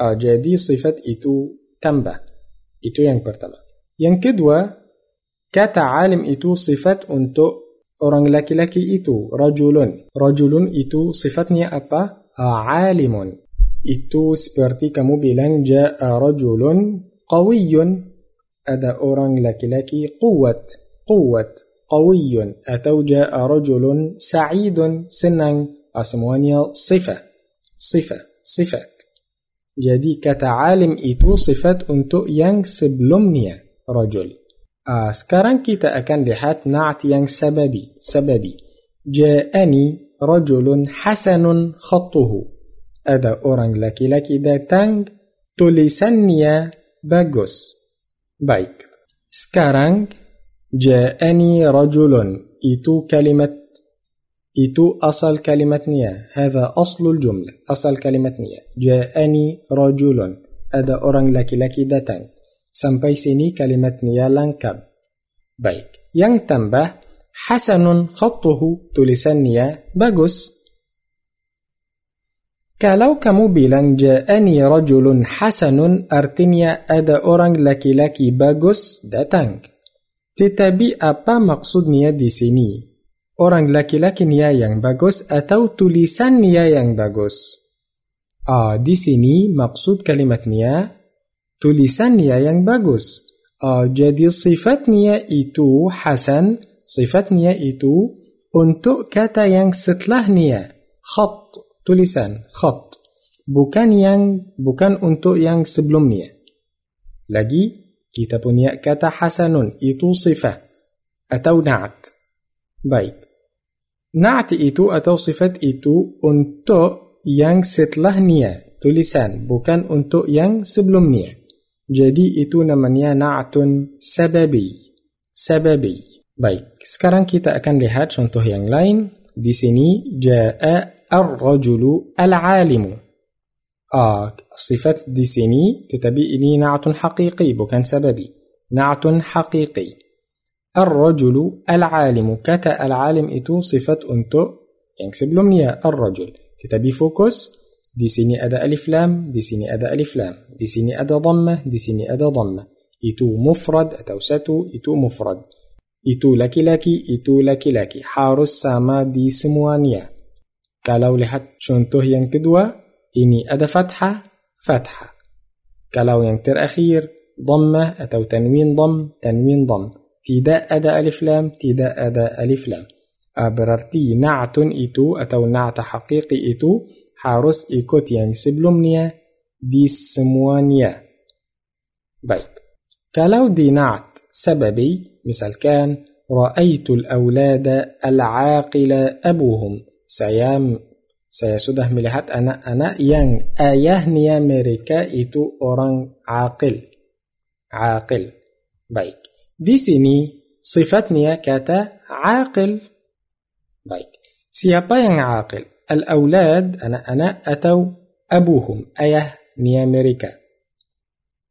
Ah, jadi sifat itu tambah. Itu yang pertama. Yang kedua, kata alim itu sifat untuk orang laki-laki itu rajulun. Rajulun itu sifatnya apa? Alimun. Itu seperti kamu bilang ja'a rajulun قوي. أدا لكي لكي. قوة. قوة. قوي. أتوجا رجل سعيد. سنا أسموانيا. صفة. صفة. صفات. جدي كتعالم إتو صفات أنتو ينج سبلومنيا. رجل. أسكران كي تأكن لحات نعت ينج سببي. سببي. جاءني رجل حسن خطه. أدا لكي لكي دا تانج تلسنيا bagus. Baik. Sekarang, ja'ani rajulun. Itu kalimat itu asal kalimatnya هذا أصل الجملة asal kalimatnya جاءني رجل ada orang laki-laki datang sampai sini kalimatnya lengkap baik yang tambah hasanun khattuhu tulisannya bagus kalau kamu bilang ja'ani rajulun hasanun artinya ada orang laki-laki bagus datang tetapi apa maksudnya di sini orang laki-laki yang bagus atau tulisan nia yang bagus. Ah, di sini maksud kalimat nia tulisan nia yang bagus. Ah, jadi sifatnya itu hasan, sifatnya itu untuk kata yang setelah nia, khat, tulisan, khat. Bukan yang bukan untuk yang sebelumnya. Lagi kita punya kata hasanun itu sifat atau na'at. Baik. Na'ti itu atau sifat itu untuk yang setelahnya, tulisan, bukan untuk yang sebelumnya. Jadi itu namanya na'tun sababi. Sababi. Baik, sekarang kita akan lihat contoh yang lain. Di sini ja'a الرجل العالم. آه صفة di sini sini tetapi نعت حقيقي bukan سببي. نعت حقيقي. الرجل العالم Kata العالم itu صفة untuk. Yang sebelumnya الرجل. Tetapi fokus. Di sini ada ألف لام di sini ada ألف لام. Di sini ada ضمة di sini ada ضمة. Itu مفرد atau satu itu مفرد. Itu laki-laki itu laki-laki. Harus sama di semuanya kalau lihat contoh yang kedua ini ada fathah fathah kalau yang terakhir dhammah atau tanwin dham tanwin dham tidak ada alif lam, tidak ada alif lam. Berarti na'tun itu atau na'ta haqiqi itu harus ikut yang sebelumnya di semuanya. Baik. Kalau di na'at sababi, misalkan Ra'aitul awlada al-aqila abuhum. Saya saya sudah melihat anak-anak yang ayahnya mereka itu orang aqil. Aqil. Baik. Di sini sifatnya kata aqil. Baik. Siapa yang aqil? Al-aulad, anak-anak atau abuhum, ayahnya mereka.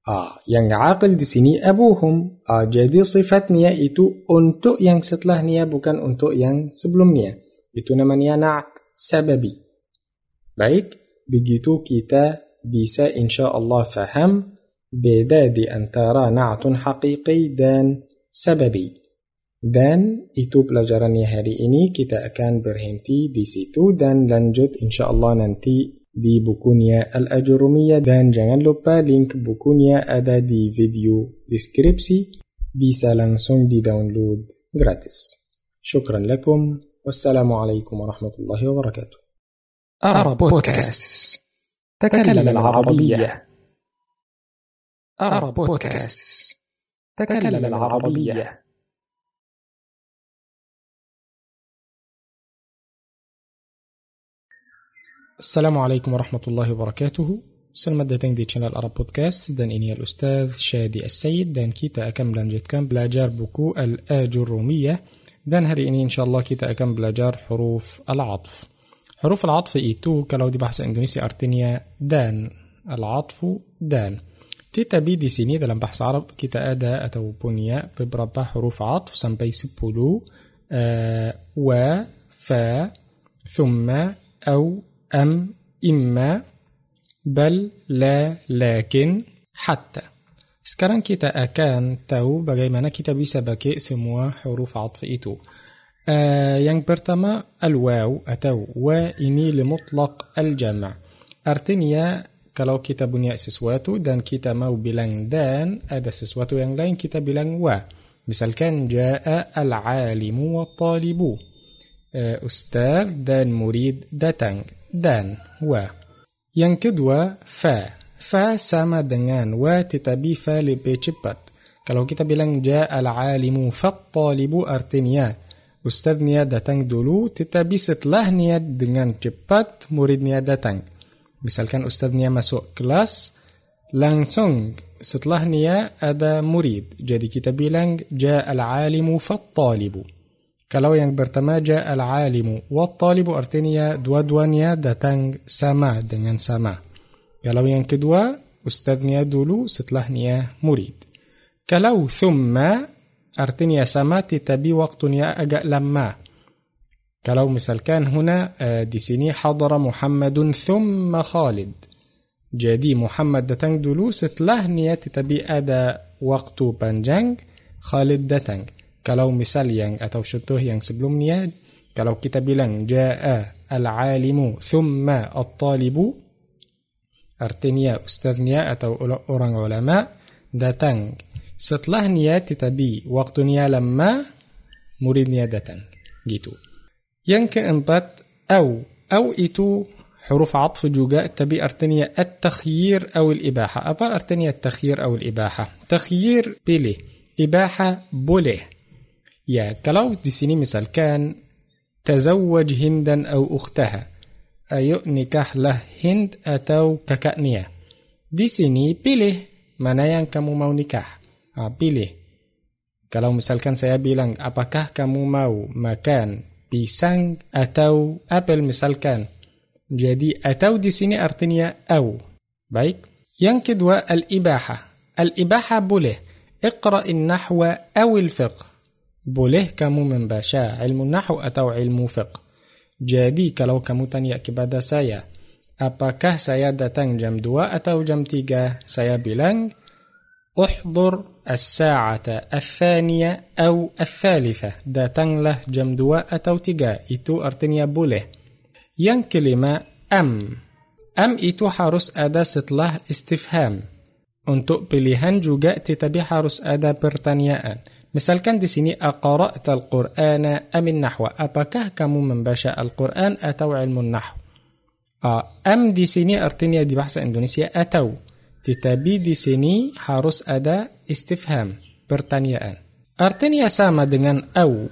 Ah, yang aqil di sini abuhum. Ah, jadi sifatnya itu untuk yang setelahnya bukan untuk yang sebelumnya. Itu namanya na'at sababi. Baik, begitu kita bisa insya Allah faham beda di antara na'tun haqiqi dan sababi. Dan itu pelajarannya hari ini kita akan berhenti di situ dan lanjut insyaallah nanti di bukunya Al-Ajurumiyah dan jangan lupa link bukunya ada di video deskripsi bisa langsung di-download gratis. والسلام عليكم ورحمة الله وبركاته. أرب بودكاست تكلم العربية. أرب بودكاست تكلم العربية. السلام عليكم ورحمة الله وبركاته. Selamat di di channel Arab Podcast dan ini الأستاذ شادي السيد. Dan kita akan melanjutkan belajar buku الآجرومية dan hari ini إن شاء الله kita akan belajar حروف العطف حروف العطف itu kalau di bahasa Indonesia artinya dan العطف dan tetapi di sini dalam bahasa Arab kita ada atau punya beberapa حروف عطف sampai sepuluh آه و فا ثم أو أم إما بل لا لكن حتى Sekarang kita akan tahu bagaimana kita bisa pakai semua huruf atf itu. Uh, yang pertama al-waw atau wa ini limutlaq al-jama' artinya kalau kita punya sesuatu dan kita mau bilang dan ada sesuatu yang lain kita bilang wa. Misalkan jaa al-alimu wa talibu uh, ustaz dan murid datang. Dan wa. Yang kedua fa fa sama dengan wa tetapi fa lebih cepat kalau kita bilang ja al-alimu fattalibu artinya Ustadznya datang dulu, tetapi setelahnya dengan cepat muridnya datang. Misalkan ustadznya masuk kelas, langsung setelahnya ada murid. Jadi kita bilang ja al-alimu fattalibu. Kalau yang pertama جاء العالم والطالب artinya dua-duanya datang sama dengan sama. Kalau yang kedua ustaznya dulu setelahnya murid. Kalau ثم artinya sama tapi waktunya agak lama. Kalau misalkan هنا آه، di sini حضر محمد ثم خالد. Jadi محمد datang dulu setelahnya tapi ada waktu panjang خالد دتنج كلاو مثال يانج اتو شتوه يانج سبلومنيا كلاو كتابي لانج جاء العالم ثم الطالب. Artinya ustaznya atau orang ulama datang setelah niat tetapi waktunya lama muridnya datang gitu yang keempat au au itu huruf atf juga tapi artinya at-takhyir atau al-ibaha apa artinya at-takhyir atau al-ibaha takhyir pilih ibaha boleh ya kalau di sini misalkan تزوج هندا أو أختها ayo nikahlah Hind atau kakak nia Di sini pilih mana yang kamu mau nikah. Ah, pilih. Kalau misalkan saya bilang apakah kamu mau makan pisang atau apel misalkan. Jadi atau di sini artinya au. Baik. Yang kedua al-ibaha. Al-ibaha boleh. Iqra'in nahwa awil fiqh. Boleh kamu membaca ilmu nahu atau ilmu fiqh. Jadi kalau kamu tanya kepada saya, apakah saya datang jam 2 atau jam 3? Saya bilang, Uhdur as-sa'ata al-thaniya atau al-thalifa, Datanglah jam 2 atau 3. Itu artinya boleh. Yang kelima, am. Am itu harus ada setelah istifham. Untuk pilihan juga tetapi harus ada pertanyaan misalkan di sini aqra'ta al-Qur'ana am nahwa apakah kamu membaca Al-Qur'an atau ilmu nahw am di sini artinya di bahasa Indonesia atau Tetapi di sini harus ada istifham, pertanyaan. Artinya sama dengan au.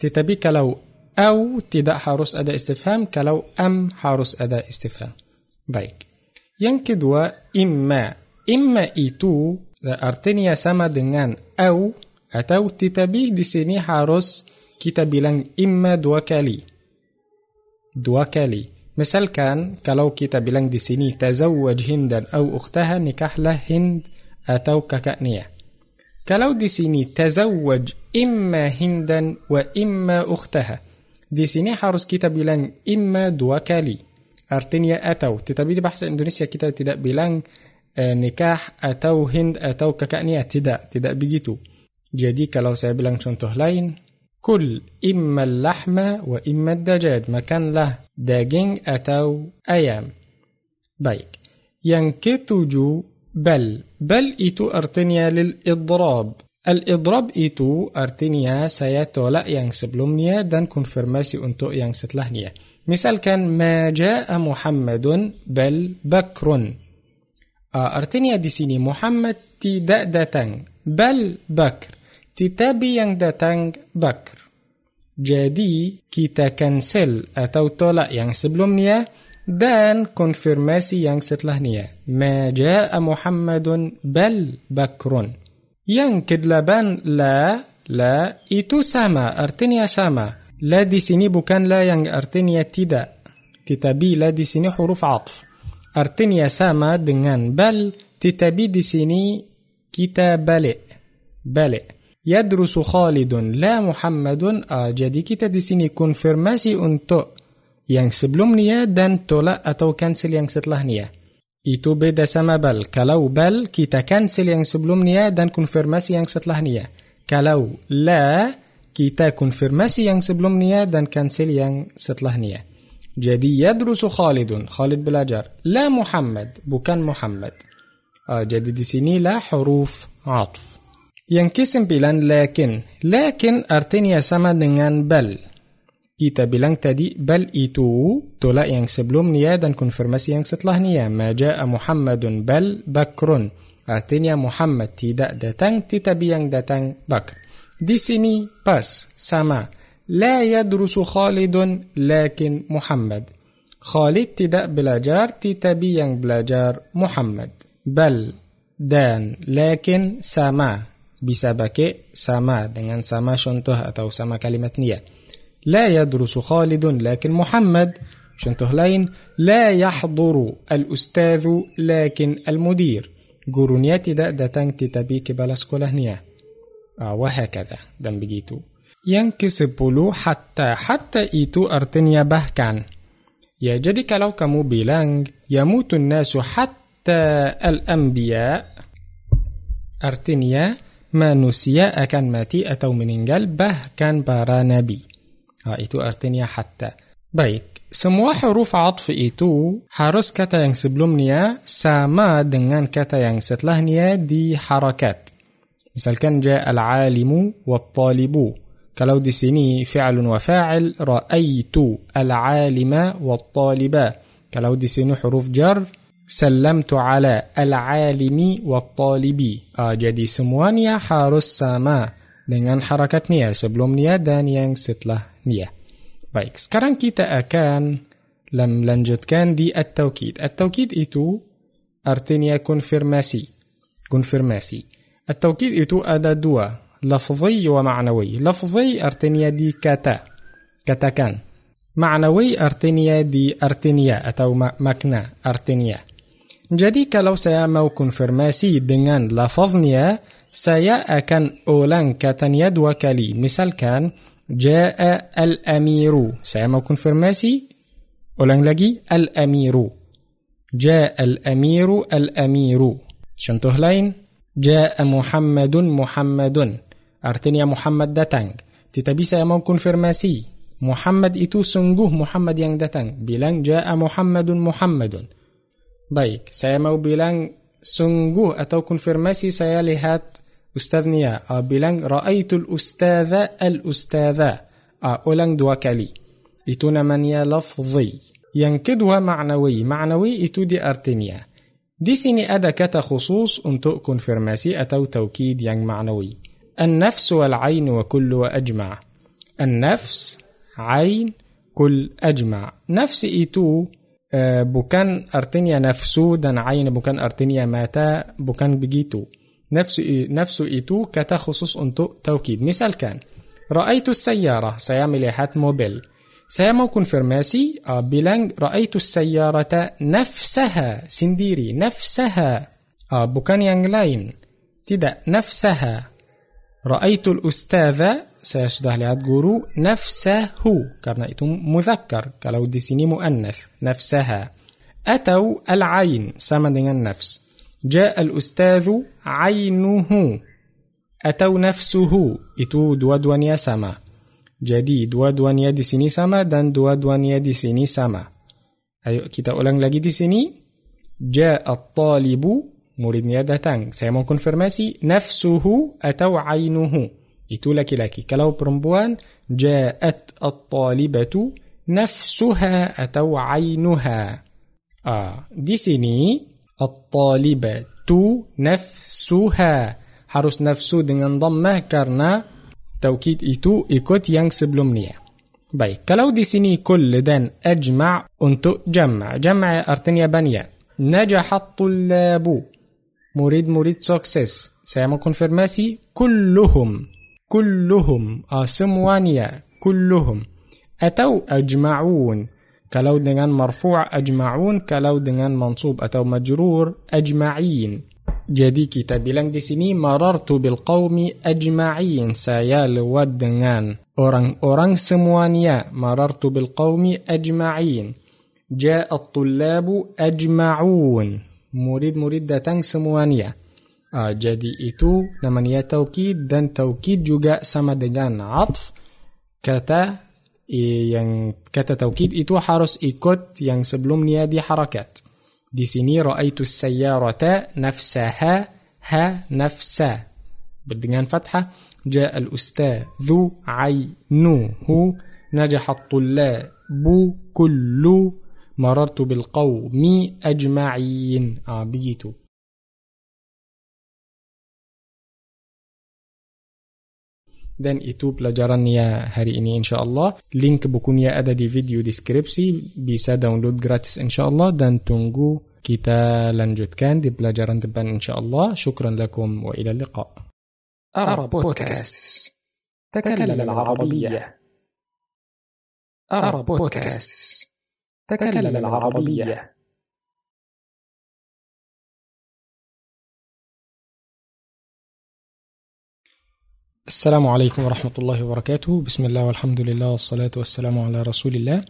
Tetapi kalau au tidak harus ada istifham, kalau am harus ada istifham. Baik. Yang kedua, imma. Imma itu artinya sama dengan au atau tetapi di sini harus kita bilang imma dua kali. Dua kali. Misalkan kalau kita bilang di sini tazawwaj Hindan atau ukhtaha nikahlah Hind atau kakaknya. Kalau di sini tazawwaj imma Hindan wa imma ukhtaha. Di sini harus kita bilang imma dua kali. Artinya atau. Tetapi di bahasa Indonesia kita tidak bilang eh, nikah atau Hind atau kakaknya. Tidak, tidak begitu. Jadi kalau saya bilang contoh lain, كل إما اللحم وإما الدجاج makanlah له daging atau ayam baik yang ketujuh bal bal itu artinya lil-idrab al-idrab itu artinya saya tolak yang sebelumnya dan konfirmasi untuk yang setelahnya misalkan ma jaa Muhammadun bal Bakrun artinya di sini Muhammad tidak datang bal Bakr tetapi yang datang Bakr. Jadi kita cancel atau tolak yang sebelumnya dan konfirmasi yang setelahnya. Ma jaa Muhammadun bal Bakrun. Yang kedelapan la la itu sama artinya sama. La di sini bukan la yang artinya tidak. Tetapi la di sini huruf atf. Artinya sama dengan bal tetapi di sini kita balik. Balik. Yadrusu Khalidun la Muhammadun. Ah, jadi kita di sini konfirmasi untuk yang sebelumnya dan tolak atau cancel yang setelahnya. Itu beda sama bal. Kalau bal kita cancel yang sebelumnya dan konfirmasi yang setelahnya. Kalau la kita konfirmasi yang sebelum nia dan cancel yang setelah nia. Jadi yadrusu Khalidun, Khalid belajar. La Muhammad, bukan Muhammad. Uh, jadi di sini la huruf atf. Yang kesembilan lakin. Lakin artinya sama dengan bal. Kita bilang tadi bal itu tolak yang sebelumnya dan konfirmasi yang setelahnya. Maja'a Muhammadun bal bakrun. Artinya Muhammad tidak datang tetapi yang datang Bakr. Di sini pas sama. La yadrusu Khalidun lakin Muhammad. Khalid tidak belajar tetapi yang belajar Muhammad. Bal dan lakin sama bisa pakai sama dengan sama contoh atau sama kalimat niya. لا يدرس خالد لكن محمد contoh lain لا يحضر الأستاذ لكن المدير gurunya tidak datang tetapi kepala sekolahnya uh, wahakadha dan begitu yang ke-10 hatta hatta itu artinya bahkan ya jadi kalau kamu bilang yamutun nasu hatta al-anbiya artinya manusia akan mati atau meninggal bahkan para nabi uh, itu artinya hatta baik semua huruf atf itu harus kata yang sebelumnya sama dengan kata yang setelahnya di harakat. Misalkan ja al-alimu wat-talibu. Kalau di sini fi'lun wa fa'il ra'aitu al-alima wat-taliba. Kalau di sini huruf jar sallamtu ala al-alimi wat-talibi. Ah, jadi semuanya harus sama dengan harakatnya sebelumnya dan yang setelahnya. Baik, sekarang kita akan melanjutkan di at-tawkid. At-tawkid itu artinya konfirmasi. Konfirmasi. At-tawkid itu ada dua, wa ma'nawi. Lafzi artinya di kata, katakan. Ma'nawi artinya di artinya atau makna artinya. Jadi kalau saya mau konfirmasi dengan lafaznya, saya akan ulang katanya dua kali. Misalkan, جاء الأمير سيما konfirmasi ulang lagi الأمير جاء الأمير الأمير contoh lain جاء محمد محمد artinya Muhammad datang tetapi saya mau konfirmasi Muhammad itu sungguh Muhammad yang datang bilang ja'a Muhammadun Muhammadun baik saya mau bilang sungguh atau konfirmasi saya lihat Ustadznya uh, bilang Ra'aitul ustadha al-ustadha uh, Ulang dua kali Itu namanya lafzi Yang kedua ma'nawi Ma'nawi itu di artinya Di sini ada kata khusus untuk konfirmasi atau taukid yang ma'nawi النفس والعين وكل وأجمع النفس، عين، كل أجمع آه، bukan artinya nafsu dan عين bukan artinya mata bukan begitu. نفس نفس itu kata khusus untuk توكيد. misalkan رأيت السيارة saya melihat mobil. saya mengkonfirmasi آه، bilang رأيت السيارة نفسها sendiri نفسها آه، بوكان يانجلاين تدا نفسها. رأيت الأستاذة saya sudah lihat guru, nafsahu. Karena itu muzakkar. Kalau di sini muannath, nafsaha. Atau al-ain, sama dengan nafs. جاء الأستاذ عينه atau nafsuhu itu dua-duanya sama. Jadi dua-duanya di sini sama dan dua-duanya di sini sama. Ayo kita ulang lagi di sini. Ja'a talibu muridnya datang. Saya mau konfirmasi nafsuhu atau ainuhu. Laki-laki. Kalau perempuan ja'at at-talibatu nafsuha atau ainuha. Ah, di sini At-talibatu nafsuha. Harus nafsu dengan dhammah karena taukid itu ikut yang sebelumnya. Baik, kalau di sini kull dan ajma' untuk jama' jama' artinya banyak. Najahat tullabu. Murid-murid sukses. Saya mau konfirmasi kulluhum. Kulluhum. Ah, semuanya. Kulluhum. Atau ajma'un. kalau dengan marfu' ajma'un kalau dengan mansub atau majrur ajma'in jadi kita bilang di sini marartu bil qaumi ajma'in saya lewat dengan orang-orang semuanya marartu bil qaumi ajma'in ja'a at-tullabu ajma'un murid-murid datang semuanya Uh, jadi itu namanya taukid dan taukid juga sama dengan atf. Kata yang kata taukid itu harus ikut yang sebelumnya di harakat. Di sini ra'aitu sayyarata nafsaha ha nafsa. Dengan fathah جاء الأستاذ عينه نجح الطلاب كل مررت بالقوم أجمعين آه begitu dan itu pelajarannya hari ini insyaallah link bukunya ada di video deskripsi bisa download gratis insyaallah dan tunggu kita lanjutkan di pelajaran depan insyaallah syukran lakum wa ila liqa Arab Podcast تكلم العربية Arab Podcast تكلم العربية السلام عليكم ورحمة الله وبركاته. بسم الله والحمد لله والصلاة والسلام على رسول الله.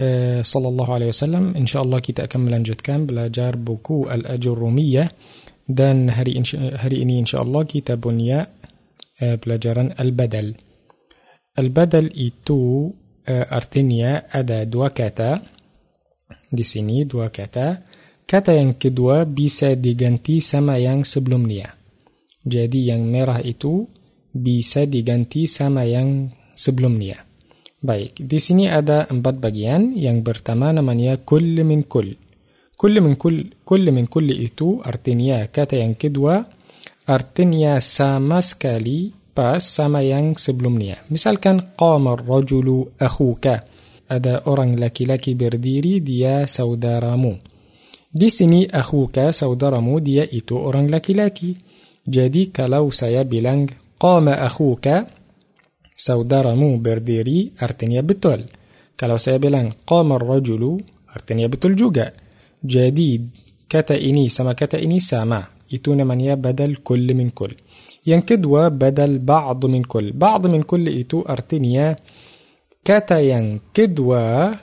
آه، صلى الله عليه وسلم. إن شاء الله kita akan melanjutkan belajar buku الأجرومية dan hari ini إن شاء الله kita punya bab البدل البدل itu artinya ada dua kata di sini dua kata kata yang kedua bisa diganti sama yang sebelumnya jadi yang itu bisa diganti sama yang sebelumnya. Baik, di sini ada empat bagian. Yang pertama namanya كل من كل. Kull min kull, kull min kull itu artinya kata yang kedua artinya sama sekali pas sama yang sebelumnya. Misalkan qama rajulu akhuka. Ada orang laki-laki berdiri dia saudaramu. Di sini akhuka saudaramu dia itu orang laki-laki. Jadi kalau saya bilang قام أخوك سودرمو برديري أرتنيا بتول. kalau saya bilang قام الرجل artinya betul juga. jadi kata ini sama kata ini sama itu namanya بدل كل من كل. yang kedua بدل بعض من كل. بعض من كل itu artinya kata yang kedua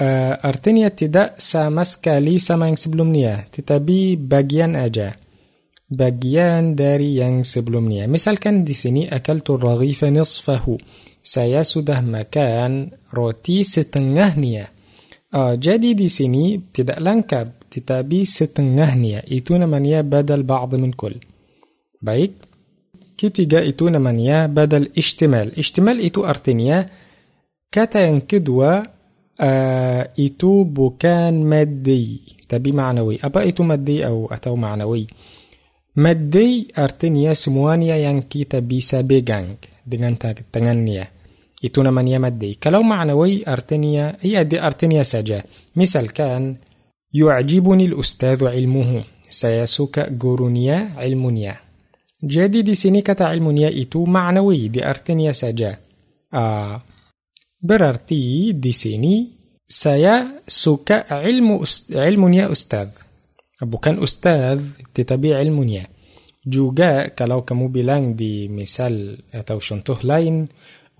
آه، artinya tidak sama sekali sama yang sebelumnya tetapi bagian aja. Bagian dari yang sebelumnya. Misalkan di sini أكلت الرغيف نصفه. Saya sudah makan roti setengahnya. Uh, jadi di sini tidak lengkap, tetapi setengahnya. Itu namanya badal ba'd min kul. Baik. Ketiga itu namanya badal ishtimal. Ishtimal itu artinya kata yang kedua uh, itu bukan maddi, tapi ma'nawi. Apa itu maddi atau ma'nawi? Maddi artinya semuanya yang kita bisa pegang dengan tangannya. Itu namanya maddi. Kalau ma'nawi artinya, iya di artinya saja. Misalkan, yu'ajibuni al-ustadhu ilmuhu. Saya suka gurunya ilmunya. Jadi di sini kata ilmunya itu ma'nawi, di artinya saja. Uh, berarti di sini saya suka ilmu ilmunya ustadz. Bukan ustaz tetapi ilmunya. Juga kalau kamu bilang di misal atau contoh lain,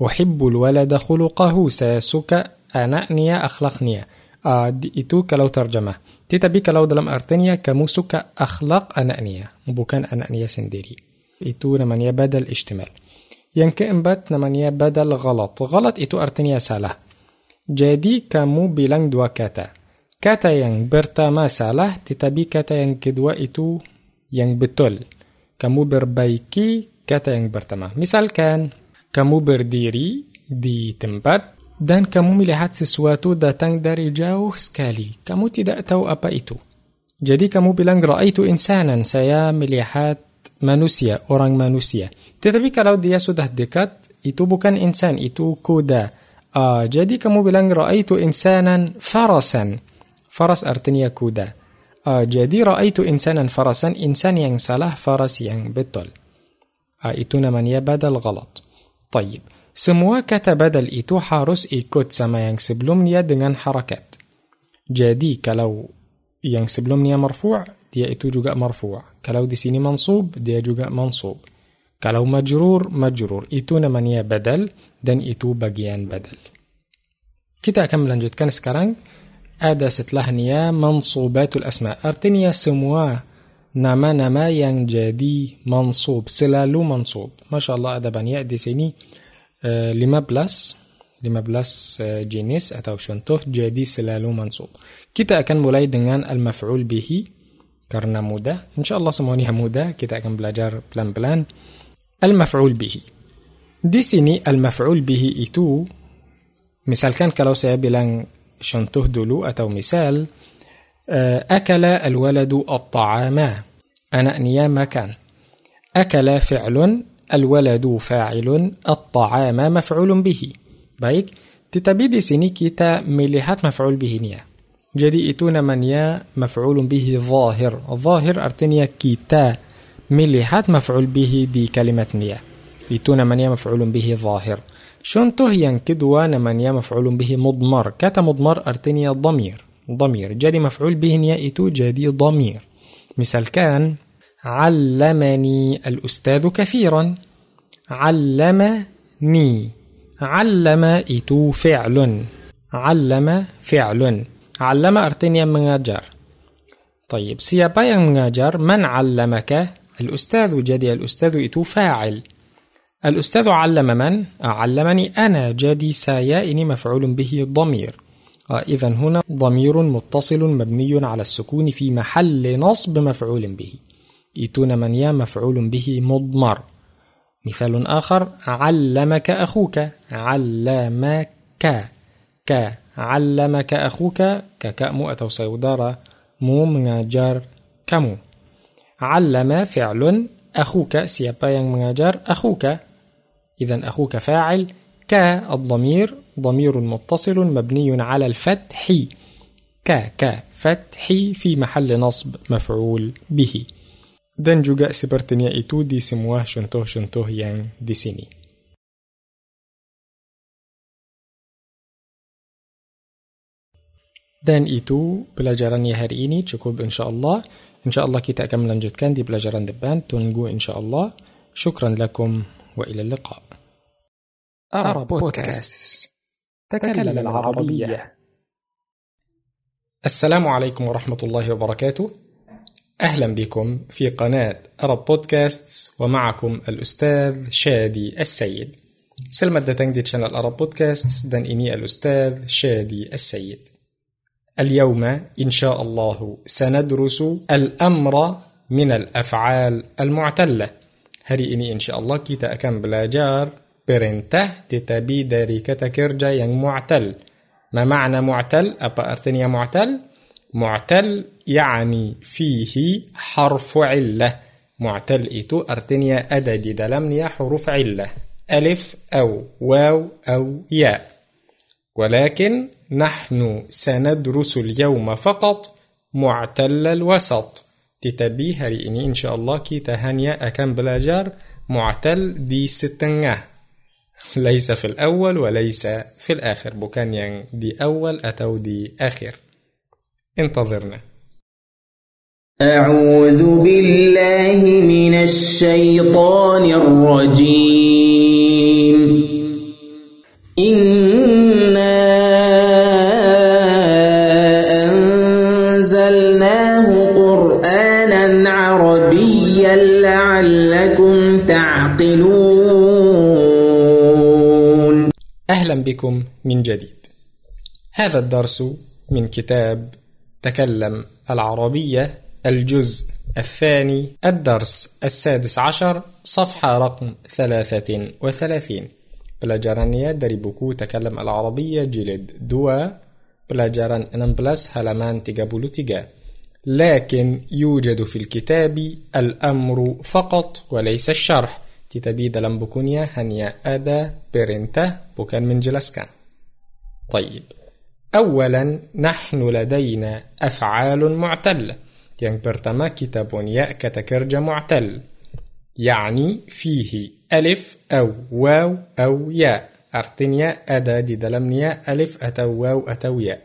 uhibbul walada khuluqahu, saya suka anaknya, akhlaknya. Uh, itu kalau terjemah. Tetapi kalau dalam artinya kamu suka akhlak anaknya, bukan anaknya sendiri. Itu namanya badal istimal. Yang keempat namanya badal galat. Galat itu artinya salah. Jadi kamu bilang dua kata. Kata yang pertama salah, tetapi kata yang kedua itu yang betul. Kamu perbaiki kata yang pertama. Misalkan, kamu berdiri di tempat dan kamu melihat sesuatu datang dari jauh sekali. Kamu tidak tahu apa itu. Jadi kamu bilang, Ra'aitu insanan, saya melihat manusia, orang manusia. Tetapi kalau dia sudah dekat, itu bukan insan, itu kuda. Uh, jadi kamu bilang, Ra'aitu insanan farasan. Faras artinya kuda. Uh, jadi ra'aitu insanan farasan, insan yang salah, faras yang betul. Uh, itu namanya badal galat. Tayyib. Semua kata badal itu harus ikut sama yang sebelumnya dengan harakat. Jadi kalau yang sebelumnya marfu' dia itu juga marfu'. Kalau di sini mansub, dia juga mansub. Kalau majrur, majrur. Itu namanya badal dan itu bagian badal. Kita akan melanjutkan sekarang ada setelahnya mansubatul asma. Artinya semua nama-nama yang jadi mansub, selalu mansub. Masya Allah ada banyak di sini uh, 15 15 uh, jenis atau contoh jadi selalu mansub. Kita akan mulai dengan al-maf'ul bihi karena mudah. Insya Allah semuanya mudah. Kita akan belajar pelan-pelan. Al-maf'ul bihi. Di sini al-maf'ul bihi itu misalkan kalau saya bilang شن تهدلو له أتوا مثال آه، أكل الولد الطعام. أنا أنيا ما كان. أكل فعل الولد فاعل الطعام مفعول به. بايك؟ تتبيدي سيني كتا مليهات مفعول به نيا. جدي إتونا من يا مفعول به ظاهر. ظاهر أرتنيا كيتا مليهات مفعول به دي كلمة نيا. إتونا من يا مفعول به ظاهر. Kedua namanya maf'ul bihi mudmar kata mudmar artinya dhamir ضمير. جدي مفعول به يأتو جدي ضمير. مثال كان علمني الأستاذ كثيرا. علمني. علم إتو فعل. علم فعل. علم artinya mengajar طيب siapa yang mengajar من علمك؟ الأستاذ. جدي الأستاذ إتو فاعل. الأستاذ علم من؟ علمني أنا جدي سايا إني مفعول به ضمير. آه، إذا هنا ضمير متصل مبني على السكون في محل نصب مفعول به. إيتون من يا مفعول به مضمر. مثال آخر علمك أخوك. علمك. ك. علمك أخوك. kakakmu atau saudaramu mengajar kamu. علم فعل أخوك. siapa mengajar أخوك. إذا أخوك فاعل ك الضمير ضمير متصل مبني على الفتح ك ك فتح في محل نصب مفعول به. dan juga sepertinya itu di semua contoh contoh يعني di sini. dan itu pelajaran hari ini cukup إن شاء الله. إن شاء الله kita akan lanjutkan di pelajaran depan. tunggu إن شاء الله. شكرا لكم وإلى اللقاء. Arab Podcast تكلم العربية. السلام عليكم ورحمة الله وبركاته. أهلا بكم في قناة Arab Podcast ومعكم الأستاذ شادي السيد. selamat datang di channel Arab Podcasts dan ini الأستاذ شادي السيد. اليوم إن شاء الله سندرس الأمر من الأفعال المعتلة. hari ini insya Allah kita akan belajar perintah tetapi dari kata kerja yang mu'tal. ما معنى معتل؟ أبا أرتني معتل؟ معتل يعني فيه حرف علة معتل إتو أرتنيا أدى دلمنيا حروف علة ألف أو واو أو ياء ولكن نحن سندرس اليوم فقط معتل الوسط تتبيه إني إن شاء الله كي تهانيا أكم بلاجار معتل دي ستنه ليس في الأول وليس في الآخر. yang di awal atau di akhir انتظرنا. أعوذ بالله من الشيطان الرجيم. إنا أهلا بكم من جديد. هذا الدرس من كتاب تكلم العربية الجزء الثاني الدرس السادس عشر صفحة رقم ثلاثة وثلاثين. Dari buku تكلم العربية جلد دوا بلاجران 16 halaman 33 لكن يوجد في الكتاب الأمر فقط وليس الشرح Tetapi dalam bukunya hanya ada perintah bukan menjelaskan. طيب أولا نحن لدينا أفعال معتلة yang pertama kita punya kata kerja معتل يعني فيه ألف أو واو أو ياء artinya ada di dalamnya ألف أتو واو أتو ياء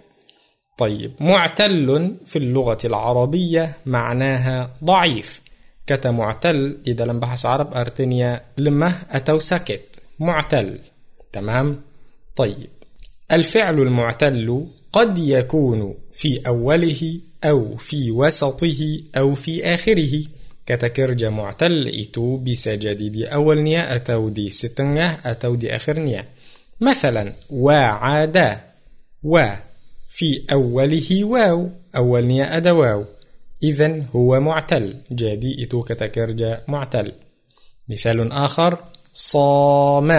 طيب معتل في اللغة العربية معناها ضعيف كتا معتل دي دلم بحس عرب أرتنيا لما أتو ساكت معتل تمام طيب الفعل المعتل قد يكون في أوله أو في وسطه أو في آخره kata kerja معتل itu bisa jadi di awalnya atau di tengahnya atau di akhirnya مثلا وعد في أوله واو awalnya ada واو إذا هو معتل. jadi itu kata kerja معتل. مثال آخر صام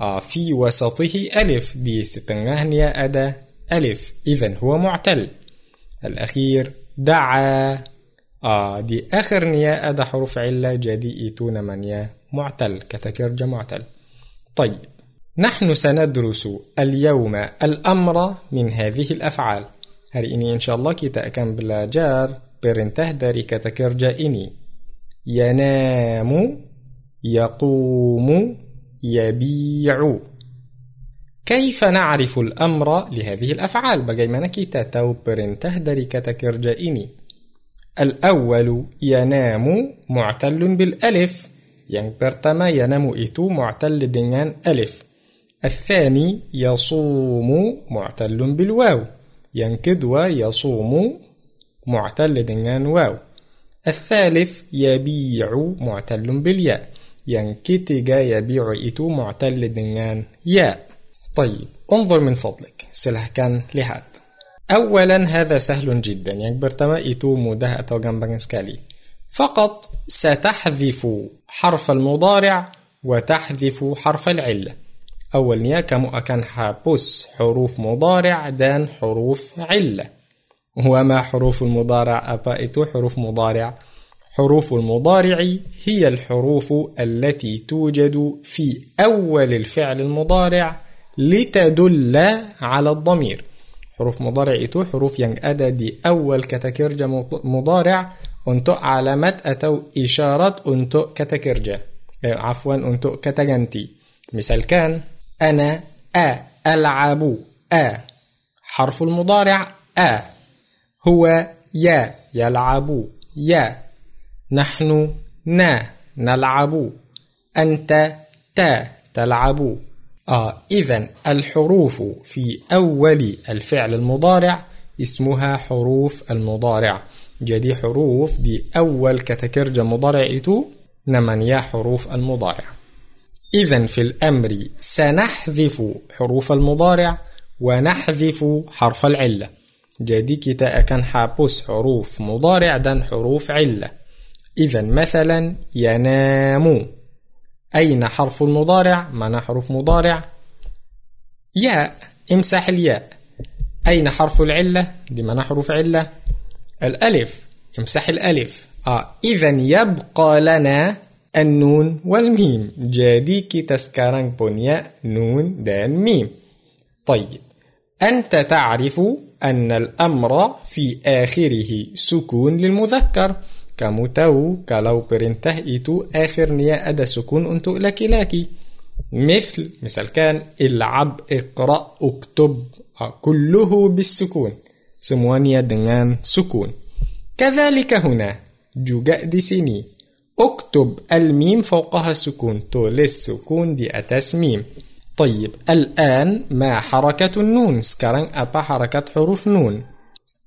آه في وسطه ألف. di tengahnya ada ألف. إذا هو معتل. الأخير دعا. دي آخر نيا أدا حروف علة. جدي إتو نمانيا معتل. كتكرجا معتل. طيب نحن سندرس اليوم الأمر من هذه الأفعال. هر إن شاء الله تا اکم بلا جار پر تهدري داری که ينام يقوم يبيع كيف نعرف الأمر لهذه الأفعال؟ bagaimana kita tahu dari dari kata kerja ini الأول ينام معتل بالألف yang pertama ينام itu معتل dengan ألف الثاني يصوم معتل بالواو yang kedua يصوم معتل dengan واو الثالث يبيع معتل بالياء yang ketiga يبيع itu معتل dengan ياء طيب انظر من فضلك silahkan lihat أولا هذا سهل جدا yang pertama itu mudah atau sekali فقط ستحذف حرف المضارع وتحذف حرف العله awalnya kamu akan hapus huruf مضارع dan huruf علة. وما حروف المضارع؟ apa itu huruf مضارع. حروف المضارع هي الحروف التي توجد في أول الفعل المضارع لتدل على الضمير. حروف مضارع إتو حروف ينج أدا دي أول كتكرجة مضارع أنتو علامات أتو إشارة أنتو كتكرجة. إيه، عفوا أنتو كتجنتي مثال كان أنا أ ألعب أ. حرف المضارع أ. هو يا يلعب يا نحن نا نلعب. أنت تا تلعب. آه إذا الحروف في أول الفعل المضارع اسمها حروف المضارع. جدي حروف دي أول كتكرج مضارع إتو. نمن يا حروف المضارع. إذا في الأمر سنحذف حروف المضارع ونحذف حرف العلة. jadi kita akan hapus huruf mudari' dan huruf علة. إذا مثلا ينام. أين حرف المضارع؟ معنى حروف مضارع؟ ياء امسح الياء. أين حرف العلة؟ دي معنى حروف علة. الألف امسح الألف. آه إذا يبقى لنا النون والميم. jadi kita sekarang punya نون dan ميم. طيب أنت تعرف أن الأمر في آخره سكون للمذكر. kamu tahu kalau perintah itu akhirnya ada سكون untuk laki-laki. مثل misalkan العب اقرأ اكتب. كله بالسكون. سموانيا دنان سكون. كذلك هنا juga di sini اكتب الميم فوقها سكون. tulis سكون di atas ميم. طيب الآن ما حركة النون؟ sekarang apa حركة huruf نون.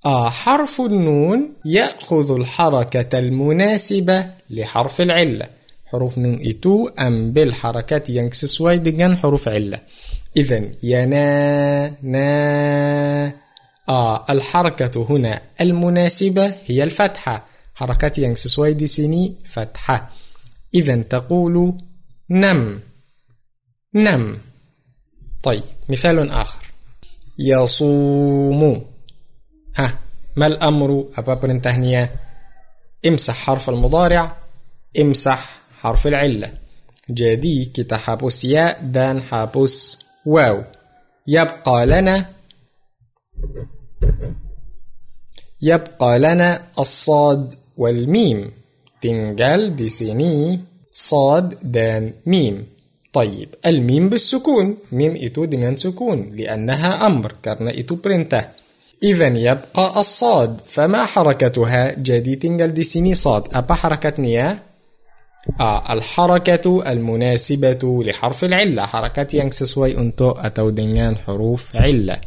آه حرف النون يأخذ الحركة المناسبة لحرف العلة. huruf نون itu ambil harakat yang sesuai dengan huruf علة. إذا ينا نا. آه الحركة هنا المناسبة هي الفتحة. حركات sesuai di sini fathah. إذا تقول نم. نم. طيب مثال آخر. يصوم. ها ما الأمر؟ أبا perintahnya امسح حرف المضارع امسح حرف العلة. jadi kita hapus ya dan hapus واو. يبقى لنا يبقى لنا الصاد والميم di sini صاد dan ميم طيب الميم بالسكون ميم itu dengan سكون لأنها أمر karena itu perintah. إذا يبقى الصاد فما حركتها tinggal di sini صاد apa harakatnya آه الحركة المناسبة لحرف العلة حركات yang sesuai untuk atau dengan huruf علة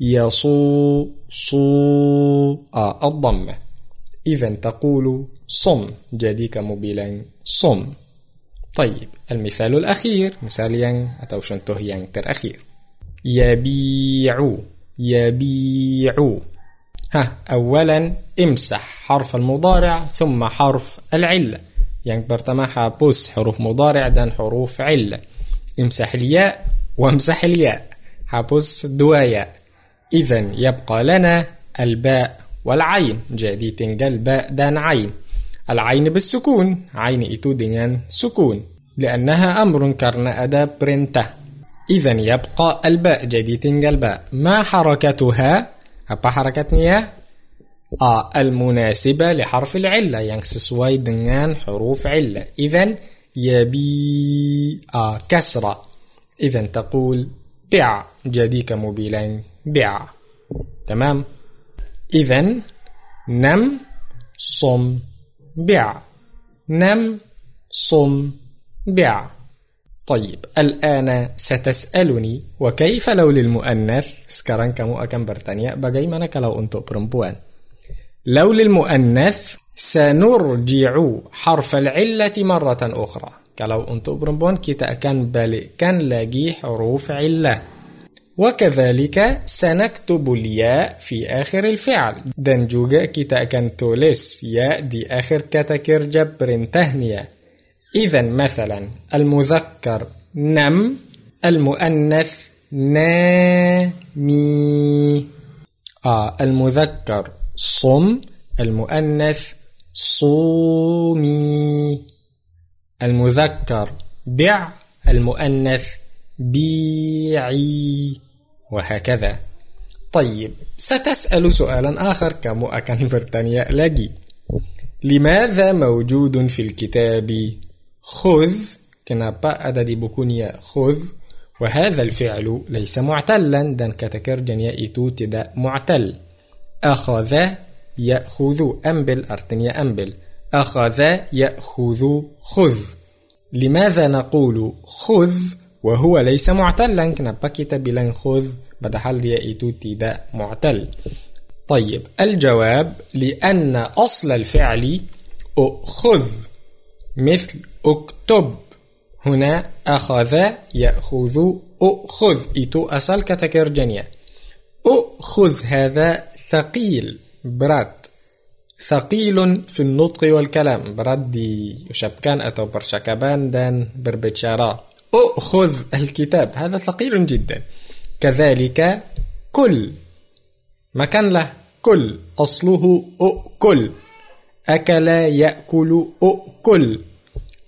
يصو صو آه الضمة إذا تقول صم kamu bilang صم. طيب المثال الأخير مثال yang atau contoh yang terakhir يبيع يبيع. ها أولا امسح حرف المضارع ثم حرف العلة yang pertama hapus huruf mudari' dan huruf illah امسح الياء وامسح الياء. dua ya إذا يبقى لنا الباء والعين. Jadi tinggal باء dan عين العين بالسكون عين itu dengan سكون لأنها أمر karena ada perintah. إذا يبقى الباء jadi tinggal باء ما حركتها apa harakatnya? آه المناسبة لحرف العلة yang sesuai dengan حروف علة إذا يبي آه كسرة إذا تقول بع kamu bilang بع تمام إذا نم صم بع. نم صم بع. طيب الآن ستسألني وكيف لو للمؤنث سكران كمو أكم برتانيا بجيمنا كلو أنتو برمبوان. لو للمؤنث سنرجع حرف العلة مرة أخرى. كلو أنتو برمبوان كي تأكن بالي كان لاجي حروف علة. وكذلك سنكتب الياء في آخر الفعل. dan juga kita akan tulis ya di akhir kata kerja perintahnya إذا مثلا المذكر نم المؤنث نامي. آه المذكر صم المؤنث صومي. المذكر بع المؤنث بيعي وهكذا. طيب ستسأل سؤالا آخر akan bertanya lagi لماذا موجود في الكتاب خذ؟ kenapa ada di bukunya خذ. وهذا الفعل ليس معتلا. dan kata kerjanya itu tidak معتل. أخذ يأخذ. أنبل artinya أنبل أخذ يأخذ خذ. لماذا نقول خذ؟ وهو ليس معتلا. كنبا كتاب خذ بدحال دي ايتوتي ده معتل. طيب الجواب لأن أصل الفعل أخذ مثل أكتب. هنا أخذ يأخذ أخذ. إتو أصل كتكر جنيا. أخذ هذا ثقيل. برات ثقيل في النطق والكلام. برد شبكان أتو برشكبان دان بربتشارا. أخذ الكتاب. هذا ثقيل جدا. كذلك كل. مكان له كل. أصله أكل. أكل يأكل أكل.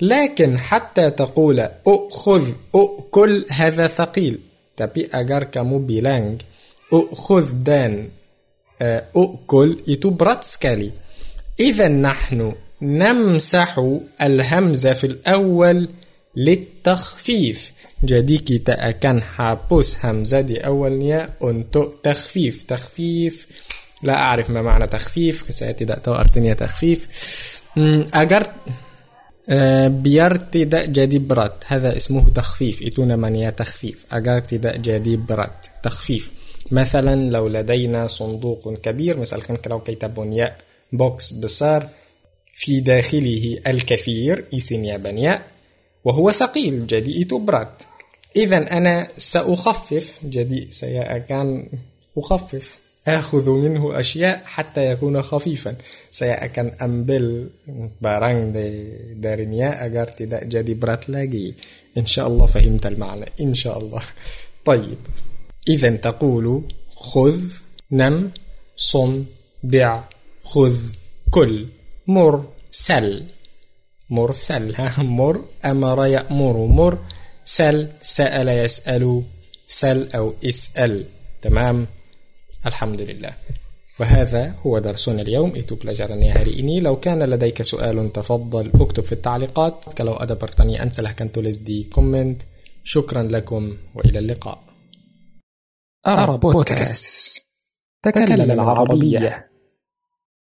لكن حتى تقول أخذ أكل هذا ثقيل. tapi agar kamu bilang أخذ dan أكل. Itu berat sekali. إذا نحن نمسح الهمزة في الأول. للتخفيف jadi kita akan hapus hamzah di awalnya untuk takhfif takhfif لا أعرف ما معنى تخفيف saya tidak tahu artinya takhfif hmm, agar uh, biar tidak jadi berat هذا اسمه تخفيف itu namanya takhfif agar tidak jadi berat takhfif مثلا لو لدينا صندوق كبير misalkan kalau kita punya box besar في داخله الكثير isinya banyak وهو ثقيل itu berat إذا أنا سأخفف saya akan أخفف. آخذ منه أشياء حتى يكون خفيفا. saya akan ambil barang darinya agar tidak jadi lagi إن شاء الله فهمت المعنى. إن شاء الله. طيب. إذا تقول خذ نم صم بع خذ كل مر سل. مرسل. ها مر أمر يأمر. مر سل سأل يسأل سل أو اسأل. تمام؟ الحمد لله وهذا هو درسنا اليوم. Pelajarannya hari ini لو كان لديك سؤال تفضل. اكتب في التعليقات. ada pertanyaan silahkan tulis di comment. شكرا لكم وإلى اللقاء. أرى بودكاست. تكلم العربية.